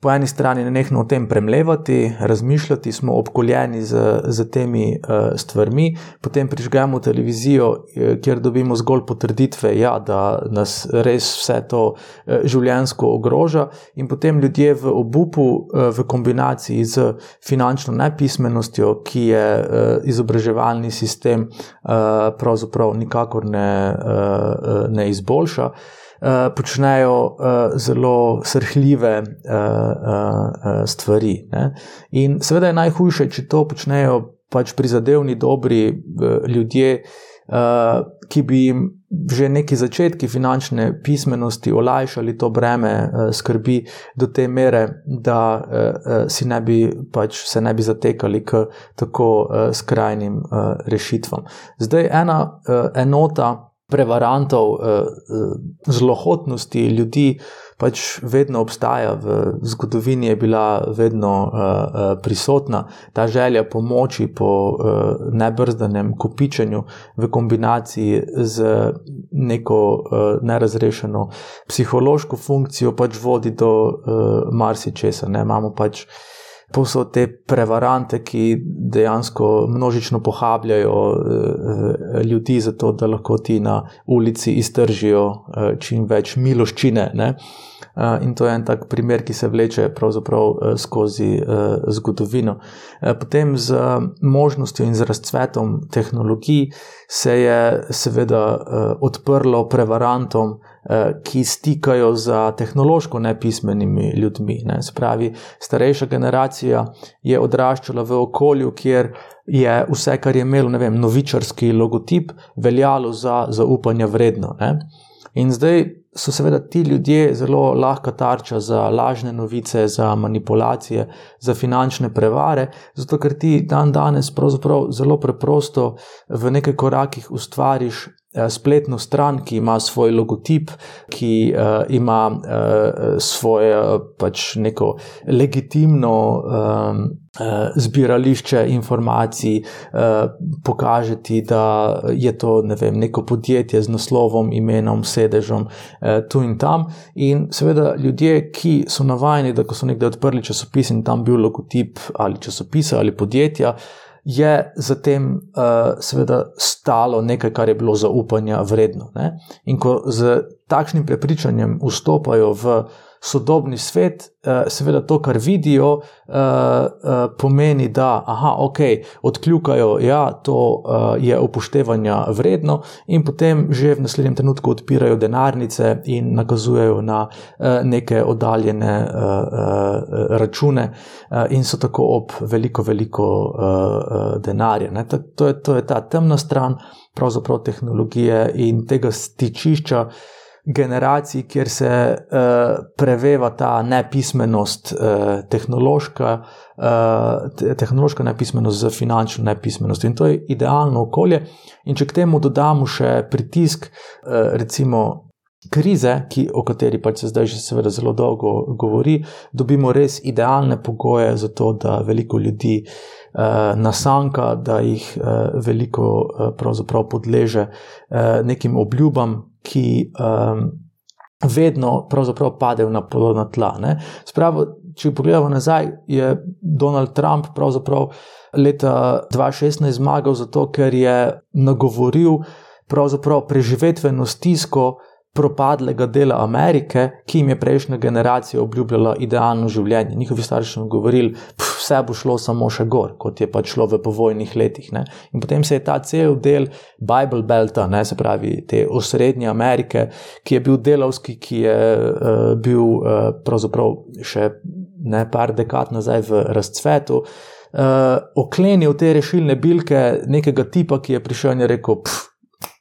po eni strani ne nekno o tem premlevati, razmišljati, smo obkoljeni z, z temi uh, stvarmi, potem prižgemo televizijo, eh, kjer dobimo zgolj potrditve, ja, da nas res vse to uh, življensko ogroža, in potem ljudje v obupu, uh, v kombinaciji z finančno nepismenostjo, ki je uh, izobraževalni sistem uh, pravzaprav nikakor ne, uh, ne izboljša. uh, počnejo uh, zelo srhljive uh, uh, stvari. Ne? In seveda je najhujše, če to počnejo pač prizadevni, dobri uh, ljudje, uh, ki bi jim že neki začetki finančne pismenosti olajšali to breme uh, skrbi do te mere, da uh, ne bi, pač se ne bi zatekali k tako uh, skrajnim uh, rešitvam. Zdaj ena uh, enota prevarantov, uh, zlohotnosti ljudi pač vedno obstaja, v zgodovini je bila vedno uh, prisotna ta želja po moči, po nebrzdanem kopičenju, v kombinaciji z neko nerazrešeno psihološko funkcijo, pač vodi do marsičesa. Imamo pač posod te prevarante, ki dejansko množično pohabljajo eh, ljudi, zato da lahko ti na ulici iztržijo eh, čim več miloščine. Ne? In to je en tak primer, ki se vleče pravzaprav skozi zgodovino. Potem z možnostjo in z razcvetom tehnologij se je seveda odprlo prevarantom ki stikajo z tehnološko nepismenimi ljudmi. Ne. Spravi, starejša generacija je odraščala v okolju, kjer je vse, kar je imelo vem, novičarski logotip, veljalo za zaupanje vredno. Ne. In zdaj so seveda ti ljudje zelo lahka tarča za lažne novice, za manipulacije, za finančne prevare, zato ker ti dan danes zelo preprosto v nekaj korakih ustvariš Eh, spletno stran, ki ima svoj logotip, ki uh, ima uh, svoje pač neko legitimno um, uh, zbirališče informacij, uh, pokaže ti, da je to ne vem, neko podjetje z naslovom, imenom, sedežem uh, tu in tam. In seveda ljudje, ki so navajeni, da ko so nekdaj odprli časopis in tam bil logotip ali časopisa ali podjetja je zatem uh, seveda stalo nekaj, kar je bilo zaupanja vredno. Ne? In ko z takšnim prepričanjem vstopajo v sodobni svet, eh, seveda to, kar vidijo, eh, eh, pomeni, da aha, ok, odkljukajo, da ja, to je upoštevanja vredno, in potem že v naslednjem trenutku odpirajo denarnice in nakazujejo na neke oddaljene račune, in so tako ob veliko, veliko denarja. To je, to je ta temna stran. Pravzaprav tehnologije in tega stičišča, generacij, kjer se uh, preveva ta nepismenost, uh, tehnološka, uh, tehnološka nepismenost z finančno nepismenostjo. In to je idealno okolje. In če k temu dodamo še pritisk, uh, recimo. Krize, ki, o kateri pač se zdaj že seveda zelo dolgo govori, dobimo res idealne pogoje za to, da veliko ljudi uh, nasanka, da jih uh, veliko uh, podleže uh, nekim obljubam, ki um, vedno padejo na podobna tla. Spravo, če pogledamo nazaj, je Donald Trump leta 2016 zmagal zato, ker je nagovoril preživetveno stisko propadlega dela Amerike, ki jim je prejšnja generacija obljubljala idealno življenje. Njihovi starši so govorili, vse bo šlo samo še gor, kot je pač šlo v povojnih letih. Ne? In potem se je ta cel del Bible Belta, ne, se pravi te osrednje Amerike, ki je bil delovski, ki je uh, bil uh, pravzaprav še ne par dekad nazaj v razcvetu. Uh, oklenil te rešilne bilke nekega tipa, ki je prišel in je rekel: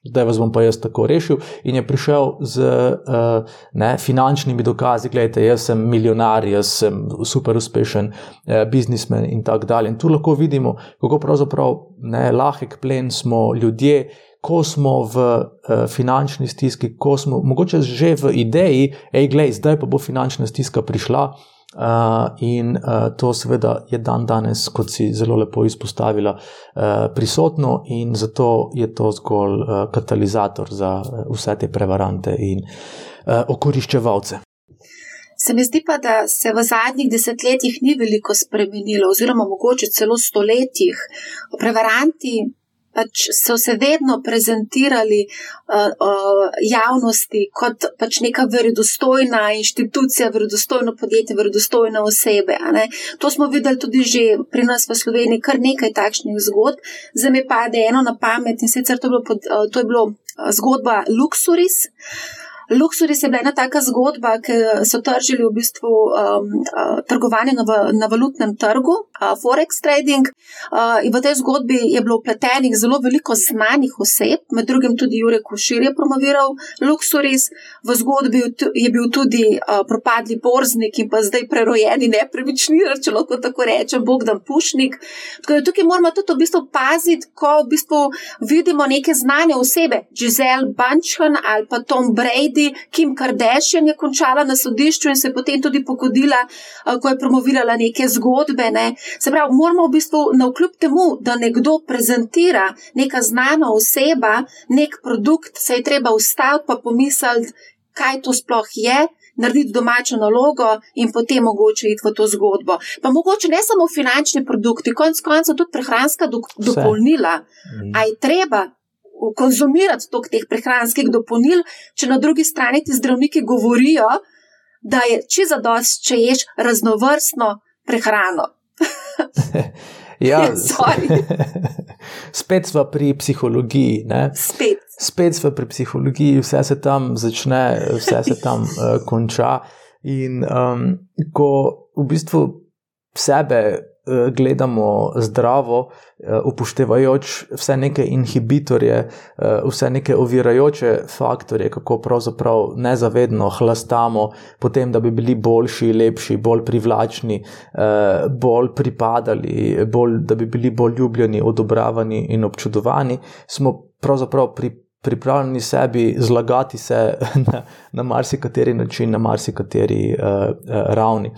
zdaj vas bom pa jaz tako rešil. In je prišel z uh, ne, finančnimi dokazi, gledajte, jaz sem milijonar, jaz sem super uspešen uh, biznismen in tako dalje. In tu lahko vidimo, kako pravzaprav ne, lahek plen smo ljudje. Ko smo v uh, finančni stiski, ko smo mogoče že v ideji, je zdaj pa bo finančna stiska prišla, uh, Uh, in uh, to, seveda, je dan danes, kot si zelo lepo izpostavila, uh, prisotno, in zato je to zgolj uh, katalizator za uh, vse te prevarante in uh, okoriščevalce. Se mi zdi pa, da se v zadnjih desetletjih ni veliko spremenilo, oziroma mogoče celo stoletjih. Prevaranti pač so se vedno prezentirali uh, uh, javnosti kot pač neka verodostojna inštitucija, verodostojno podjetje, verodostojne osebe. To smo videli tudi že pri nas v Sloveniji, kar nekaj takšnih zgodb. Zdaj mi pade eno na pamet in sicer to je bilo, pod, uh, to je bilo zgodba Luxuris. Luxuris je bila ena taka zgodba, ki so tržili v bistvu um, uh, trgovanje na, na valutnem trgu, uh, Forex trading. Uh, in v tej zgodbi je bilo upletenih zelo veliko znanih oseb, med drugim tudi Jurek Košir je promoviral Luxuris. V zgodbi je bil tudi uh, propadli borznik in pa zdaj prerojeni nepremičnina, če lahko tako rečem, Bogdan Pušnik. Tako da tukaj moramo tudi v bistvu paziti, ko v bistvu vidimo neke znane osebe, Giselle Bunchen ali pa Tom Brady. Kennedy, Kim Kardashian je končala na sodišču in se potem tudi pogodila, eh, ko je promovirala neke zgodbe. Ne. Se pravi, moramo v bistvu na vkljub temu, da nekdo prezentira neka znana oseba, nek produkt, se je treba ustaviti pa pomisliti, kaj to sploh je. Narediti domačo nalogo in potem mogoče iti v to zgodbo. Pa mogoče ne samo finančni produkti, konec koncev tudi prehranska do, dopolnila. Mm. A je treba konzumirati toliko teh prehranskih dopolnil, če na drugi strani ti zdravniki govorijo, da je če za dost, če ješ raznovrstno prehrano. ja, spet smo pri psihologiji. Ne? Spet. Spet smo pri psihologiji, vse se tam začne, vse se tam uh, konča. In um, ko v bistvu sebe gledamo zdravo, eh, upoštevajoč vse neke inhibitorje, eh, vse neke ovirajoče faktorje, kako pravzaprav nezavedno hlastamo, potem, da bi bili boljši, lepši, bolj privlačni, bolj pripadali, bolj, da bi bili bolj ljubljeni, odobravani in občudovani, smo pravzaprav pri pripravljeni sebi zlagati se na, na marsikateri način, na marsikateri uh, uh, ravni.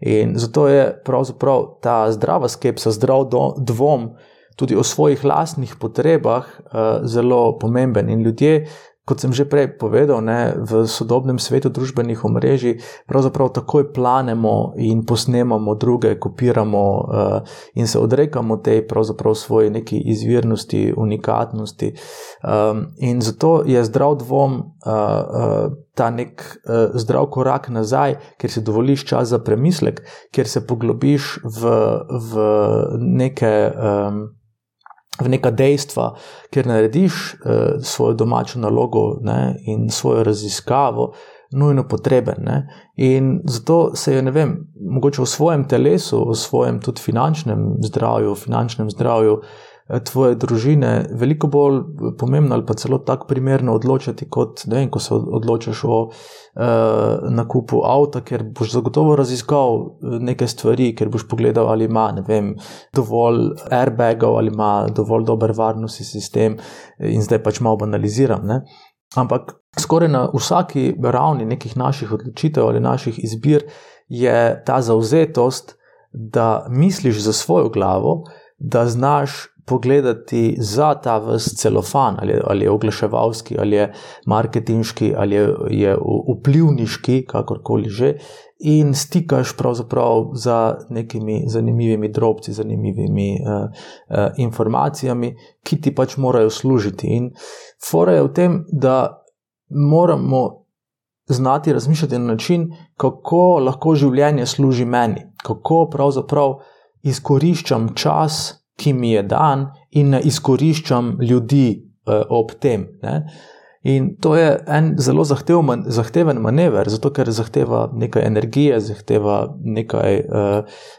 In zato je pravzaprav ta zdrava skepsa, zdrav do, dvom tudi o svojih lastnih potrebah uh, zelo pomemben. In ljudje, kot sem že prej povedal, ne, v sodobnem svetu družbenih omrežij, pravzaprav takoj planemo in posnemamo druge, kopiramo uh, in se odrekamo tej pravzaprav svoji neki izvirnosti, unikatnosti. Um, in zato je zdrav dvom. Uh, uh, Ta nek uh, zdrav korak nazaj, ker si dovoliš čas za premislek, ker se poglobiš v, v neke um, v neka dejstva, ker narediš uh, svojo domačo nalogo ne, in svojo raziskavo, nujno potreben. Ne. In zato se je, ne vem, mogoče v svojem telesu, v svojem tudi finančnem zdravju, finančnem zdravju, Eh, tvoje družine veliko bolj pomembno ali pa celo tako primerno odločiti, kot vem, ko se odločiš o uh, nakupu avta, ker boš zagotovo raziskal eh, neke stvari, ker boš pogledal, ali ima vem, dovolj airbagov ali ima dovolj dober varnostni sistem in zdaj pač malo banaliziram. Ne? Ampak skoraj na vsaki ravni nekih naših odločitev ali naših izbir je ta zauzetost, da misliš za svojo glavo, da znaš pogledati za ta vse celofan, ali, ali je oglaševalski, ali je marketinški, ali je, je vplivniški, kakorkoli že, in stikaš pravzaprav za nekimi zanimivimi drobci, zanimivimi uh, uh, informacijami, ki ti pač morajo služiti. In fora je v tem, da moramo. Znati razmišljati na način, kako lahko življenje služi meni, kako pravzaprav izkoriščam čas, ki mi je dan, in ne izkoriščam ljudi uh, ob tem. Ne? In to je en zelo zahteven, zahteven manever, zato ker zahteva nekaj energije, zahteva nekaj uh,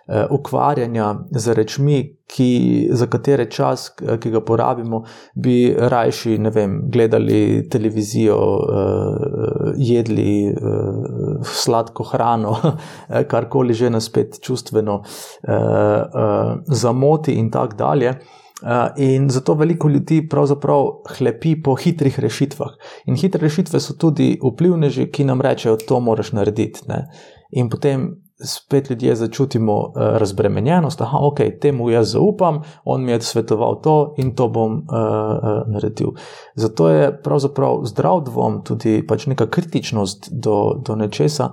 uh, ukvarjanja z rečmi, ki, za katere čas, ki ga porabimo, bi rajši vem, gledali televizijo, uh, jedli uh, sladko hrano, karkoli že nas spet čustveno uh, uh, zamoti in tako dalje. In zato veliko ljudi pravzaprav hlepi po hitrih rešitvah. In hitre rešitve so tudi vplivneži, ki nam rečejo, to moraš narediti. Ne? In potem spet ljudje začutimo uh, razbremenjenost, da okay, temu jaz zaupam, on mi je svetoval to in to bom uh, uh, naredil. Zato je pravzaprav zdrav dvom, tudi pač neka kritičnost do, do nečesa.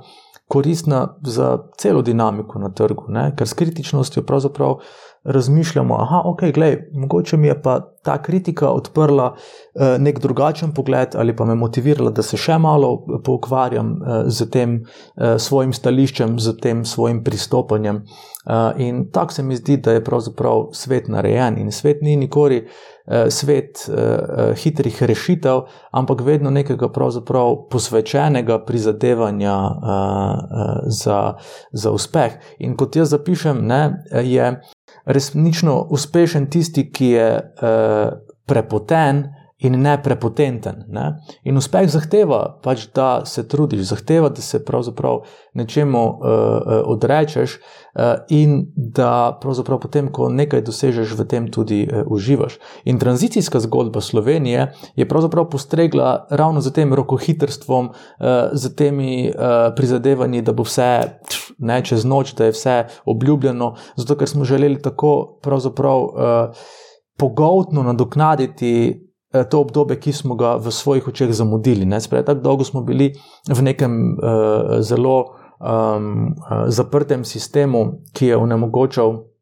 Koristna za celo dinamiko na trgu, ne? ker s kritičnostjo pravzaprav razmišljamo, da okay, je mogoče mi je pa ta kritika odprla uh, nek drugačen pogled ali pa me motivirala, da se še malo poukvarjam uh, z tem uh, svojim stališčem, z tem svojim pristopanjem. Uh, in tako se mi zdi, da je pravzaprav svet narejen in svet ni nikoli uh, svet uh, hitrih rešitev, ampak vedno nekega posvečenega prizadevanja uh, uh, za, za uspeh. In kot jaz zapišem, ne, je resnično uspešen tisti, ki je uh, prepoten in ne prepotenten. Ne? In uspeh zahteva, pač, da se trudiš, zahteva, da se pravzaprav nečemu uh, odrečeš uh, in da pravzaprav potem, ko nekaj dosežeš, v tem tudi uh, uživaš. In tranzicijska zgodba Slovenije je pravzaprav postregla ravno z tem rokohitrstvom, uh, z temi uh, prizadevanji, da bo vse ne čez noč, da je vse obljubljeno, zato ker smo želeli tako pravzaprav. Uh, Pogotno nadoknaditi to obdobje, ki smo ga v svojih očeh zamudili. Sprej, tako dolgo smo bili v nekem uh, zelo um, zaprtem sistemu, ki je onemogočal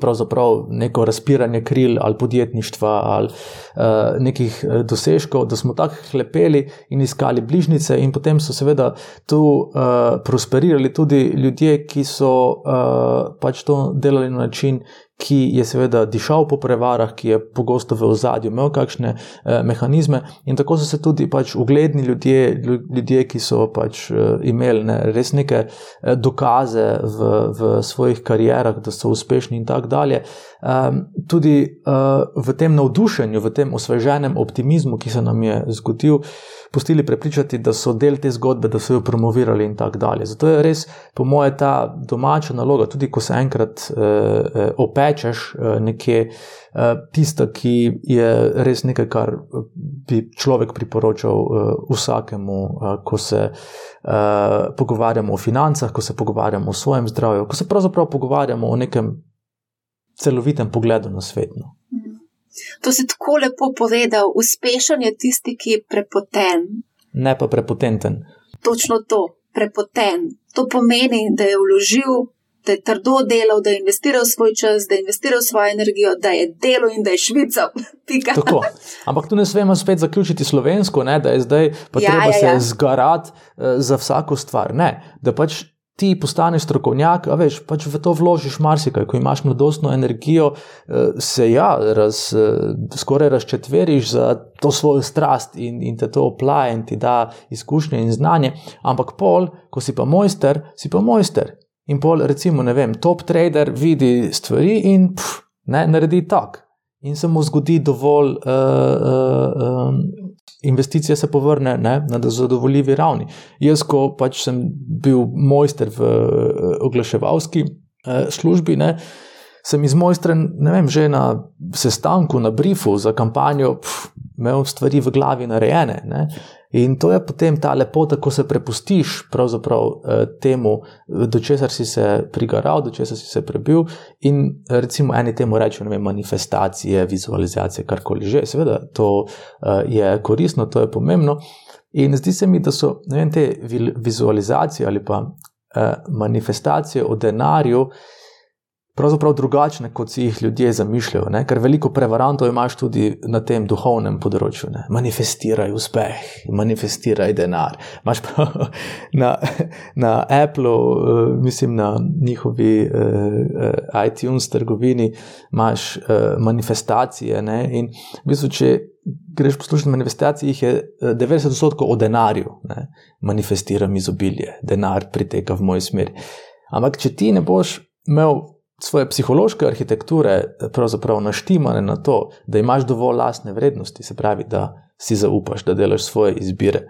pravzaprav neko razpiranje kril ali podjetništva ali uh, nekih dosežkov, da smo tako hlepeli in iskali bližnjice, in potem so seveda tu uh, prosperirali tudi ljudje, ki so uh, pač to delali na način, ki je seveda dišal po prevarah, ki je pogosto v ozadju imel kakšne eh, mehanizme, in tako so se tudi pač ugledni ljudje, ljudje ki so pač eh, imeli ne, res neke eh, dokaze v, v svojih karierah, da so uspešni in tako dalje. Um, tudi uh, v tem navdušenju, v tem osveženem optimizmu, ki se nam je zgodil, pustili prepričati, da so del te zgodbe, da so jo promovirali in tako dalje. Zato je res, po mojem, ta domača naloga, tudi ko se enkrat uh, opečeš uh, nekje, uh, tista, ki je res nekaj, kar bi človek priporočal uh, vsakemu, uh, ko se uh, pogovarjamo o financah, ko se pogovarjamo o svojem zdravju, ko se pravzaprav pogovarjamo o nekem celovitem pogledu na svet. No. To si tako lepo povedal. Uspešen je tisti, ki je prepoten. Ne pa prepotenten. Točno to, prepoten. To pomeni, da je vložil, da je trdo delal, da je investiral svoj čas, da je investiral svojo energijo, da je delo in da je švica. Ampak tu ne smemo spet zaključiti slovensko, ne, da je zdaj pa ja, treba ja, ja. se zgarati uh, za vsako stvar. Ne, da pač ti postaneš strokovnjak, a veš, pač v to vložiš marsikaj, ko imaš mladostno energijo, eh, se ja, raz, eh, skoraj razčetveriš za to svojo strast in, in te to oplaje in ti da izkušnje in znanje, ampak pol, ko si pa mojster, si pa mojster. In pol, recimo, ne vem, top trader vidi stvari in pff, ne, naredi tak. In se mu zgodi dovolj uh, uh, um, investicija se povrne ne, na zadovoljivi ravni. Jaz, ko pač sem bil mojster v uh, oglaševalski uh, službi, ne, sem izmojstren, ne vem, že na sestanku, na briefu za kampanjo, pf, imel stvari v glavi narejene. Ne. In to je potem ta lepota, ko se prepustiš eh, temu, do česar si se prigaral, do česar si se prebil. In recimo eni temu rečejo vem, manifestacije, vizualizacije, karkoli že. Seveda, to eh, je koristno, to je pomembno. In zdi se mi, da so vem, te vizualizacije ali pa eh, manifestacije o denarju pravzaprav drugačne, kot si jih ljudje zamišljajo. Ne? Ker veliko prevarantov imaš tudi na tem duhovnem področju. Ne? Manifestiraj uspeh, manifestiraj denar. Imáš prav na, na Apple, uh, mislim na njihovi uh, iTunes trgovini, imaš uh, manifestacije. Ne? In v bistvu, če greš poslušati manifestacije, jih je 90% o denarju. Ne? Manifestiram izobilje, denar priteka v mojo smer. Ampak, če ti ne boš imel svoje psihološke arhitekture pravzaprav naštimane na to, da imaš dovolj lastne vrednosti, se pravi, da si zaupaš, da delaš svoje izbire,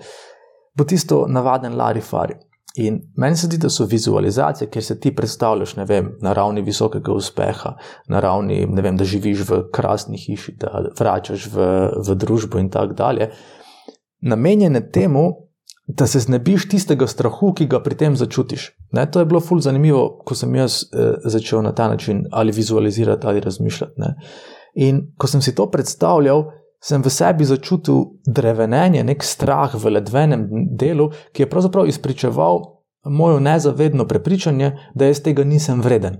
bo tisto navaden larifari. In meni se zdi, da so vizualizacije, kjer se ti predstavljaš vem, na ravni visokega uspeha, na ravni, vem, da živiš v krasni hiši, da vračaš v, v družbo in tako dalje, namenjene temu, da se znebiš tistega strahu, ki ga pri tem začutiš. Ne, to je bilo fully zanimivo, ko sem jaz eh, začel na ta način ali vizualizirati ali razmišljati. Ne. In ko sem si to predstavljal, sem v sebi začutil drevenenje, nek strah v ledvenem delu, ki je pravzaprav izpričeval mojo nezavedno prepričanje, da jaz tega nisem vreden.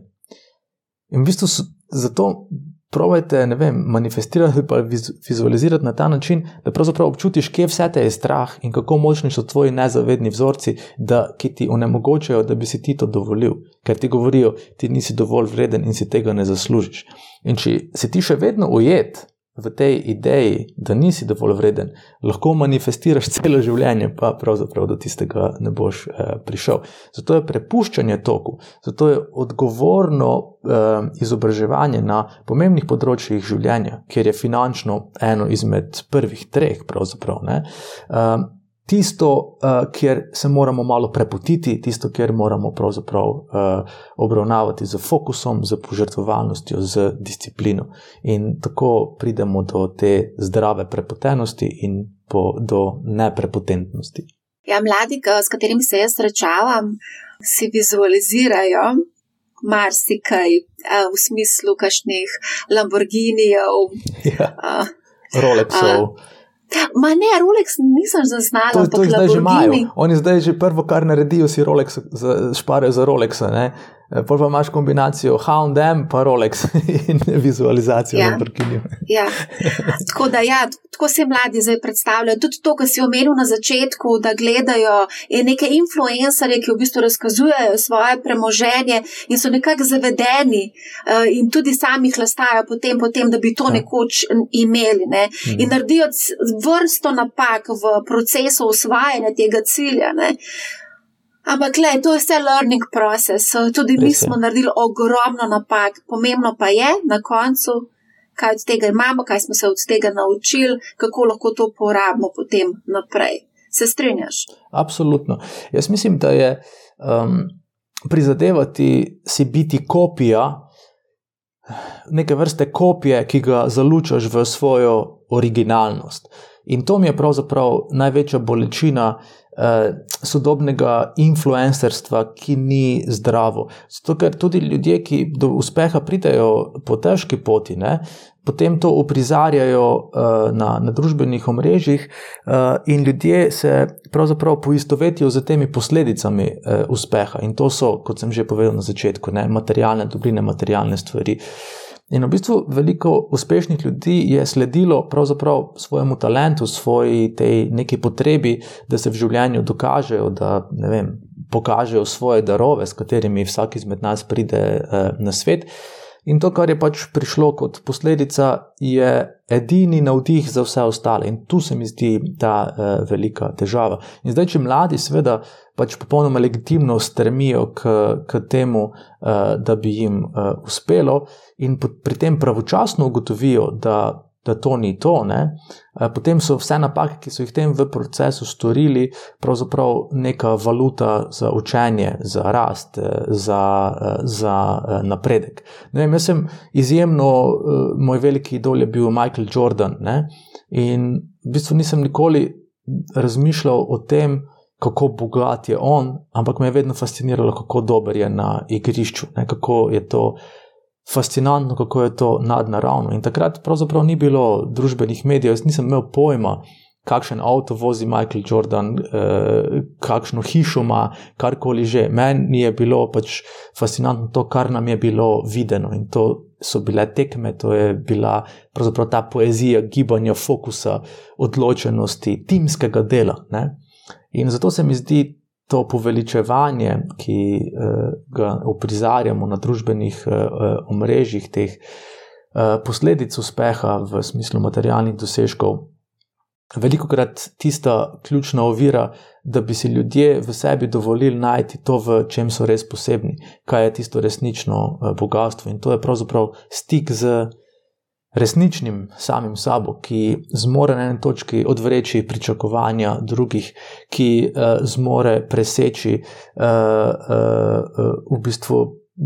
In v bistvu zato Probajte, ne vem, manifestirati ali vizualizirati na ta način, da pravzaprav občutiš, kje vse te je strah in kako močni so tvoji nezavedni vzorci, da, ki ti onemogočajo, da bi si ti to dovolil, ker ti govorijo, ti nisi dovolj vreden in si tega ne zaslužiš. In če si ti še vedno ujet v tej ideji, da nisi dovolj vreden, lahko manifestiraš celo življenje, pa pravzaprav do tistega ne boš eh, prišel. Zato je prepuščanje toku, zato je odgovorno eh, izobraževanje na pomembnih področjih življenja, kjer je finančno eno izmed prvih treh, pravzaprav. Ne, eh, tisto, uh, kjer se moramo malo prepotiti, tisto, kjer moramo pravzaprav uh, obravnavati z fokusom, z požrtvovalnostjo, z disciplino. In tako pridemo do te zdrave prepotenosti in po, do neprepotentnosti. Ja, mladi, s katerimi se jaz srečavam, si vizualizirajo. Marsikaj v smislu kašnih Lamborghinijev, ja, Rolexov. Ma ne, Rolex nisem zaznal. To, to zdaj že imajo. Oni zdaj že prvo, kar naredijo, si Rolex, šparajo za Rolexa. Eh, Prvo pa imaš kombinacijo HM, pa Rolex in vizualizacijo ja. Lamborghini. Ja. Tako da, ja, tako se mladi zdaj predstavljajo. Tudi to, kar si omenil na začetku, da gledajo neke influencerje, ki v bistvu razkazujejo svoje premoženje in so nekako zavedeni uh, in tudi sami hlastajajo potem, potem, da bi to ja. nekoč imeli. Ne? Mhm. In naredijo vrsto napak v procesu osvajanja tega cilja. Ne? Ampak, le, to je vse learning process. Tudi mi smo naredili ogromno napak. Pomembno pa je na koncu, kaj od tega imamo, kaj smo se od tega naučili, kako lahko to uporabimo potem naprej. Se strinjaš? Absolutno. Jaz mislim, da je um, prizadevati si biti kopija. Neke vrste kopije, ki ga zalučaš v svojo originalnost. In to mi je pravzaprav največja bolečina eh, sodobnega influencerstva, ki ni zdravo. Zato, ker tudi ljudje, ki do uspeha pridejo po težki poti, ne, potem to uprizarjajo eh, na, na družbenih omrežjih, eh, in ljudje se pravzaprav poistovetijo z temi posledicami eh, uspeha. In to so, kot sem že povedal na začetku, ne, materialne dobrine, materialne stvari. In v bistvu veliko uspešnih ljudi je sledilo pravzaprav svojemu talentu, svoji tej neki potrebi, da se v življenju dokažejo, da ne vem, pokažejo svoje darove, s katerimi vsak izmed nas pride eh, na svet. In to, kar je pač prišlo kot posledica, je edini navdih za vse ostale. In tu se mi zdi ta uh, velika težava. In zdaj, če mladi, seveda, pač popolnoma legitimno stremijo k, k temu, uh, da bi jim uh, uspelo, in pri tem pravočasno ugotovijo, da da to ni to. Ne? Eh, potem so vse napake, ki so jih tem v procesu storili, pravzaprav neka valuta za učenje, za rast, eh, za, eh, za napredek. Vem, jaz sem izjemno, moj veliki idol je bil Michael Jordan. Ne? In v bistvu nisem nikoli razmišljal o tem, kako bogat je on, ampak me je vedno fasciniralo, kako dober je na igrišču, ne? kako je to fascinantno, kako je to nadnaravno. In takrat pravzaprav ni bilo družbenih medijev, jaz nisem imel pojma, kakšen avto vozi Michael Jordan, eh, kakšno hišo ima, karkoli že. Meni je bilo pač fascinantno to, kar nam je bilo videno in to. So bile tekme, to je bila pravzaprav ta poezija gibanja, fokusa, odločenosti, timskega dela. Ne? In zato se mi zdi to poveličevanje, ki uh, ga uprizarjamo na družbenih uh, omrežjih, teh posledic uspeha v smislu materialnih dosežkov, veliko krat tista ključna ovira, da bi si ljudje v sebi dovolili najti to, v čem so res posebni, kaj je tisto resnično bogatstvo. In to je pravzaprav stik z resničnim samim sabo, ki zmore na eni točki odvreči pričakovanja drugih, ki uh, zmore preseči uh, uh, v bistvu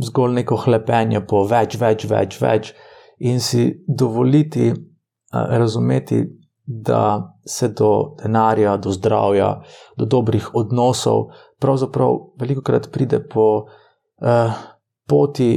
zgolj neko hlepenje po več, več, več, več in si dovoliti uh, razumeti, da se do denarja, do zdravja, do dobrih odnosov, pravzaprav veliko krat pride po uh, poti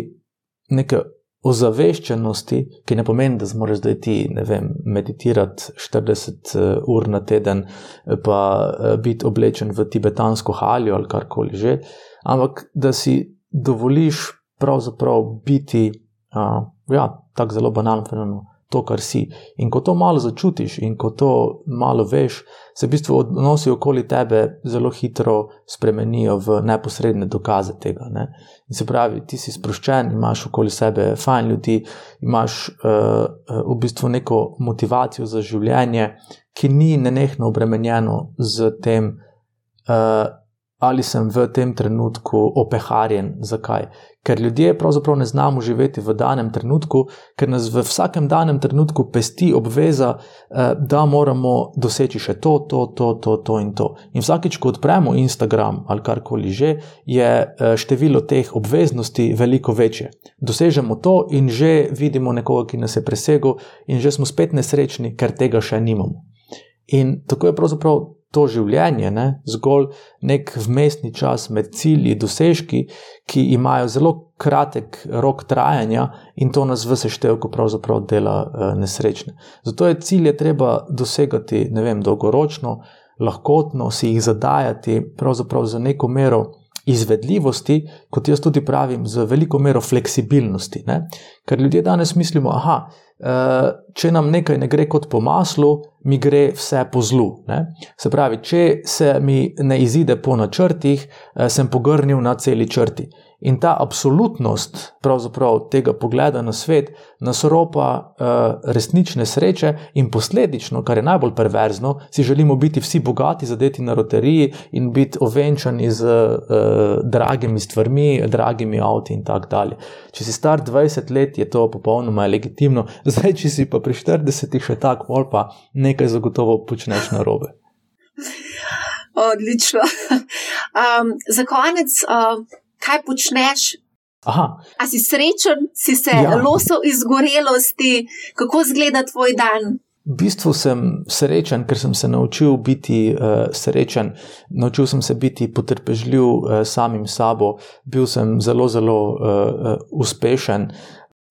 neke ozaveščenosti, ki ne pomeni, da moraš zdaj ti vem, meditirati 40 eh, ur na teden, eh, pa eh, biti oblečen v tibetansko haljo ali karkoli že, ampak da si dovoliš pravzaprav biti a, ja, tako zelo banalno fenomen to, kar si. In ko to malo začutiš in ko to malo veš, se v bistvu odnosi okoli tebe zelo hitro spremenijo v neposredne dokaze tega. Ne? In se pravi, ti si sproščen, imaš okoli sebe fajn ljudi, imaš uh, v bistvu neko motivacijo za življenje, ki ni nenehno obremenjeno z tem. Uh, ali sem v tem trenutku opeharjen. Zakaj? Ker ljudje pravzaprav ne znamo živeti v danem trenutku, ker nas v vsakem danem trenutku pesti obveza, eh, da moramo doseči še to, to, to, to, to in to. In vsakič, ko odpremo Instagram ali karkoli že, je eh, število teh obveznosti veliko večje. Dosežemo to in že vidimo nekoga, ki nas je presegel, in že smo spet nesrečni, ker tega še nimamo. In tako je pravzaprav to življenje, ne, zgolj nek vmesni čas med cilji, dosežki, ki imajo zelo kratek rok trajanja in to nas v seštevku pravzaprav dela uh, nesrečne. Zato je cilje treba dosegati, vem, dolgoročno, lahkotno, si jih zadajati, pravzaprav za neko mero izvedljivosti, kot jaz tudi pravim, z veliko mero fleksibilnosti. Ne? Ker ljudje danes mislimo, da Eh, če nam nekaj ne gre kot po maslu, mi gre vse po zlu. Ne? Se pravi, če se mi ne izide po načrtih, eh, sem pogrnil na celi črti. In ta absolutnost tega pogleda na svet nas ropa uh, resnične sreče, in posledično, kar je najbolj perverzno, si želimo biti vsi bogati, zadeti na roteriji in biti ovenčani z uh, dragimi stvarmi, dragimi avti in tako dalje. Če si star 20 let, je to popolnoma legitimno, zdaj, če si pa pri 40, še tako, pol pa nekaj zagotovo počneš na robe. Odlično. Um, za konec. Uh kaj počneš. Aha. A si srečen, si se ja. losil iz gorelosti, kako izgleda tvoj dan? V bistvu sem srečen, ker sem se naučil biti uh, srečen, naučil sem se biti potrpežljiv uh, samim sabo, bil sem zelo, zelo uh, uspešen.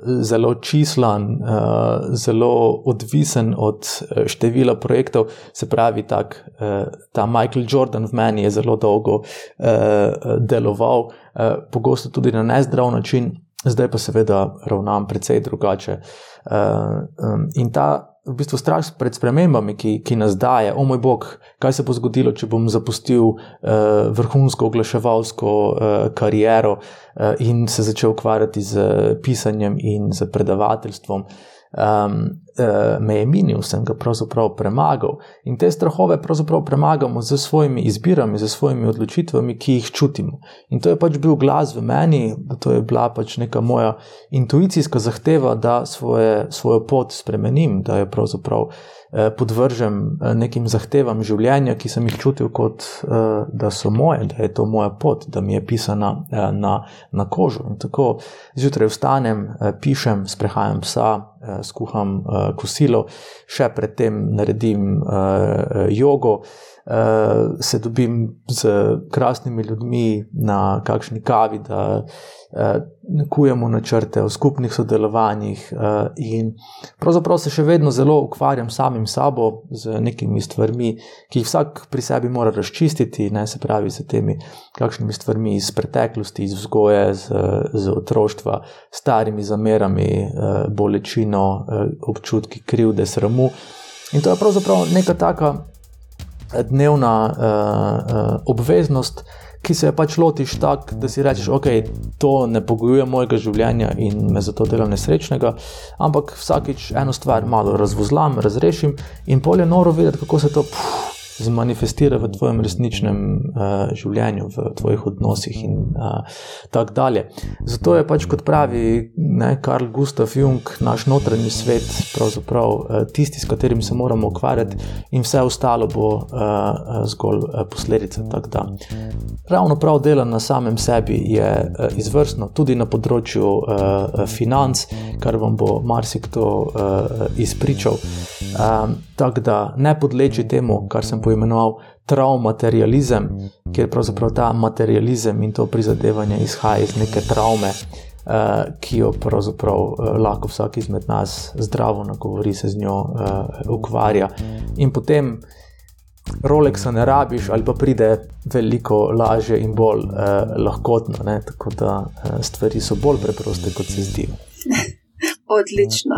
Zelo čislan, uh, zelo odvisen od uh, števila projektov. Se pravi, tak, uh, ta Michael Jordan v meni je zelo dolgo deloval, pogosto tudi na nezdrav način, zdaj pa seveda ravnam precej drugače. In ta v bistvu strah pred spremembami, ki, ki nas daje, o moj bog, kaj se bo zgodilo, če bom zapustil uh, vrhunsko oglaševalsko uh, kariero uh, in se začel ukvarjati z pisanjem in z predavateljstvom. Um, me je minil, sem ga pravzaprav premagal. In te strahove pravzaprav premagamo z svojimi izbirami, z svojimi odločitvami, ki jih čutimo. In to je pač bil glas v meni, to je bila pač neka moja intuicijska zahteva, da svoje, svojo pot spremenim, da je pravzaprav. Eh, podvržem eh, nekim zahtevam življenja, ki sem jih čutil kot eh, da so moje, da je to moja pot, da mi je pisana na, na kožo. In tako zjutraj vstanem, pišem, sprehajam psa, skuham kosilo, še predtem naredim jogo. Se dobim z krasnimi ljudmi na kakšni kavi, da Eh, kujemo načrte o skupnih sodelovanjih, eh, in pravzaprav se še vedno zelo ukvarjam samim sabo z nekimi stvarmi, ki jih vsak pri sebi mora razčistiti, ne se pravi, s temi kakšnimi stvarmi iz preteklosti, iz vzgoje, z, z otroštva, starimi zamerami, eh, bolečino, občutki krivde, sramu. In to je pravzaprav neka taka dnevna uh, uh, obveznost ki se je pač lotiš tako, da si rečeš, ok, to ne pogojuje mojega življenja in me zato delam nesrečnega, ampak vsakič eno stvar malo razvozlam, razrešim in polje noro videti, kako se to. Pff, zmanifestira v tvojem resničnem uh, življenju, v tvojih odnosih in uh, tako dalje. Zato je pač, kot pravi ne, Karl Gustav Jung, naš notranji svet, pravzaprav uh, tisti, s katerim se moramo ukvarjati, in vse ostalo bo uh, zgolj uh, posledica. Ravno prav delo na samem sebi je uh, izvrstno, tudi na področju uh, financ, kar vam bo marsikdo uh, izpričal. Um, tako da ne podleči temu, kar sem poimenoval traumaterializem, ker pravzaprav ta materializem in to prizadevanje izhaja iz neke travme, uh, ki jo pravzaprav uh, lahko vsak izmed nas zdravo nagovori, se z njo uh, ukvarja. In potem Rolexa ne rabiš, ali pa pride veliko lažje in bolj uh, lahkotno. Ne? Tako da uh, stvari so bolj preproste, kot se zdijo. Odlično.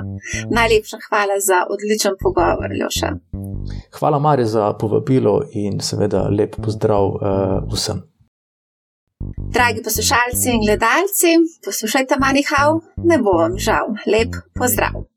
Najlepša hvala za odličen pogovor, Ljoša. Hvala, Marja, za povabilo in seveda lep pozdrav uh, vsem. Dragi poslušalci in gledalci, poslušajte Manihau, ne bo vam žal. Lep pozdrav.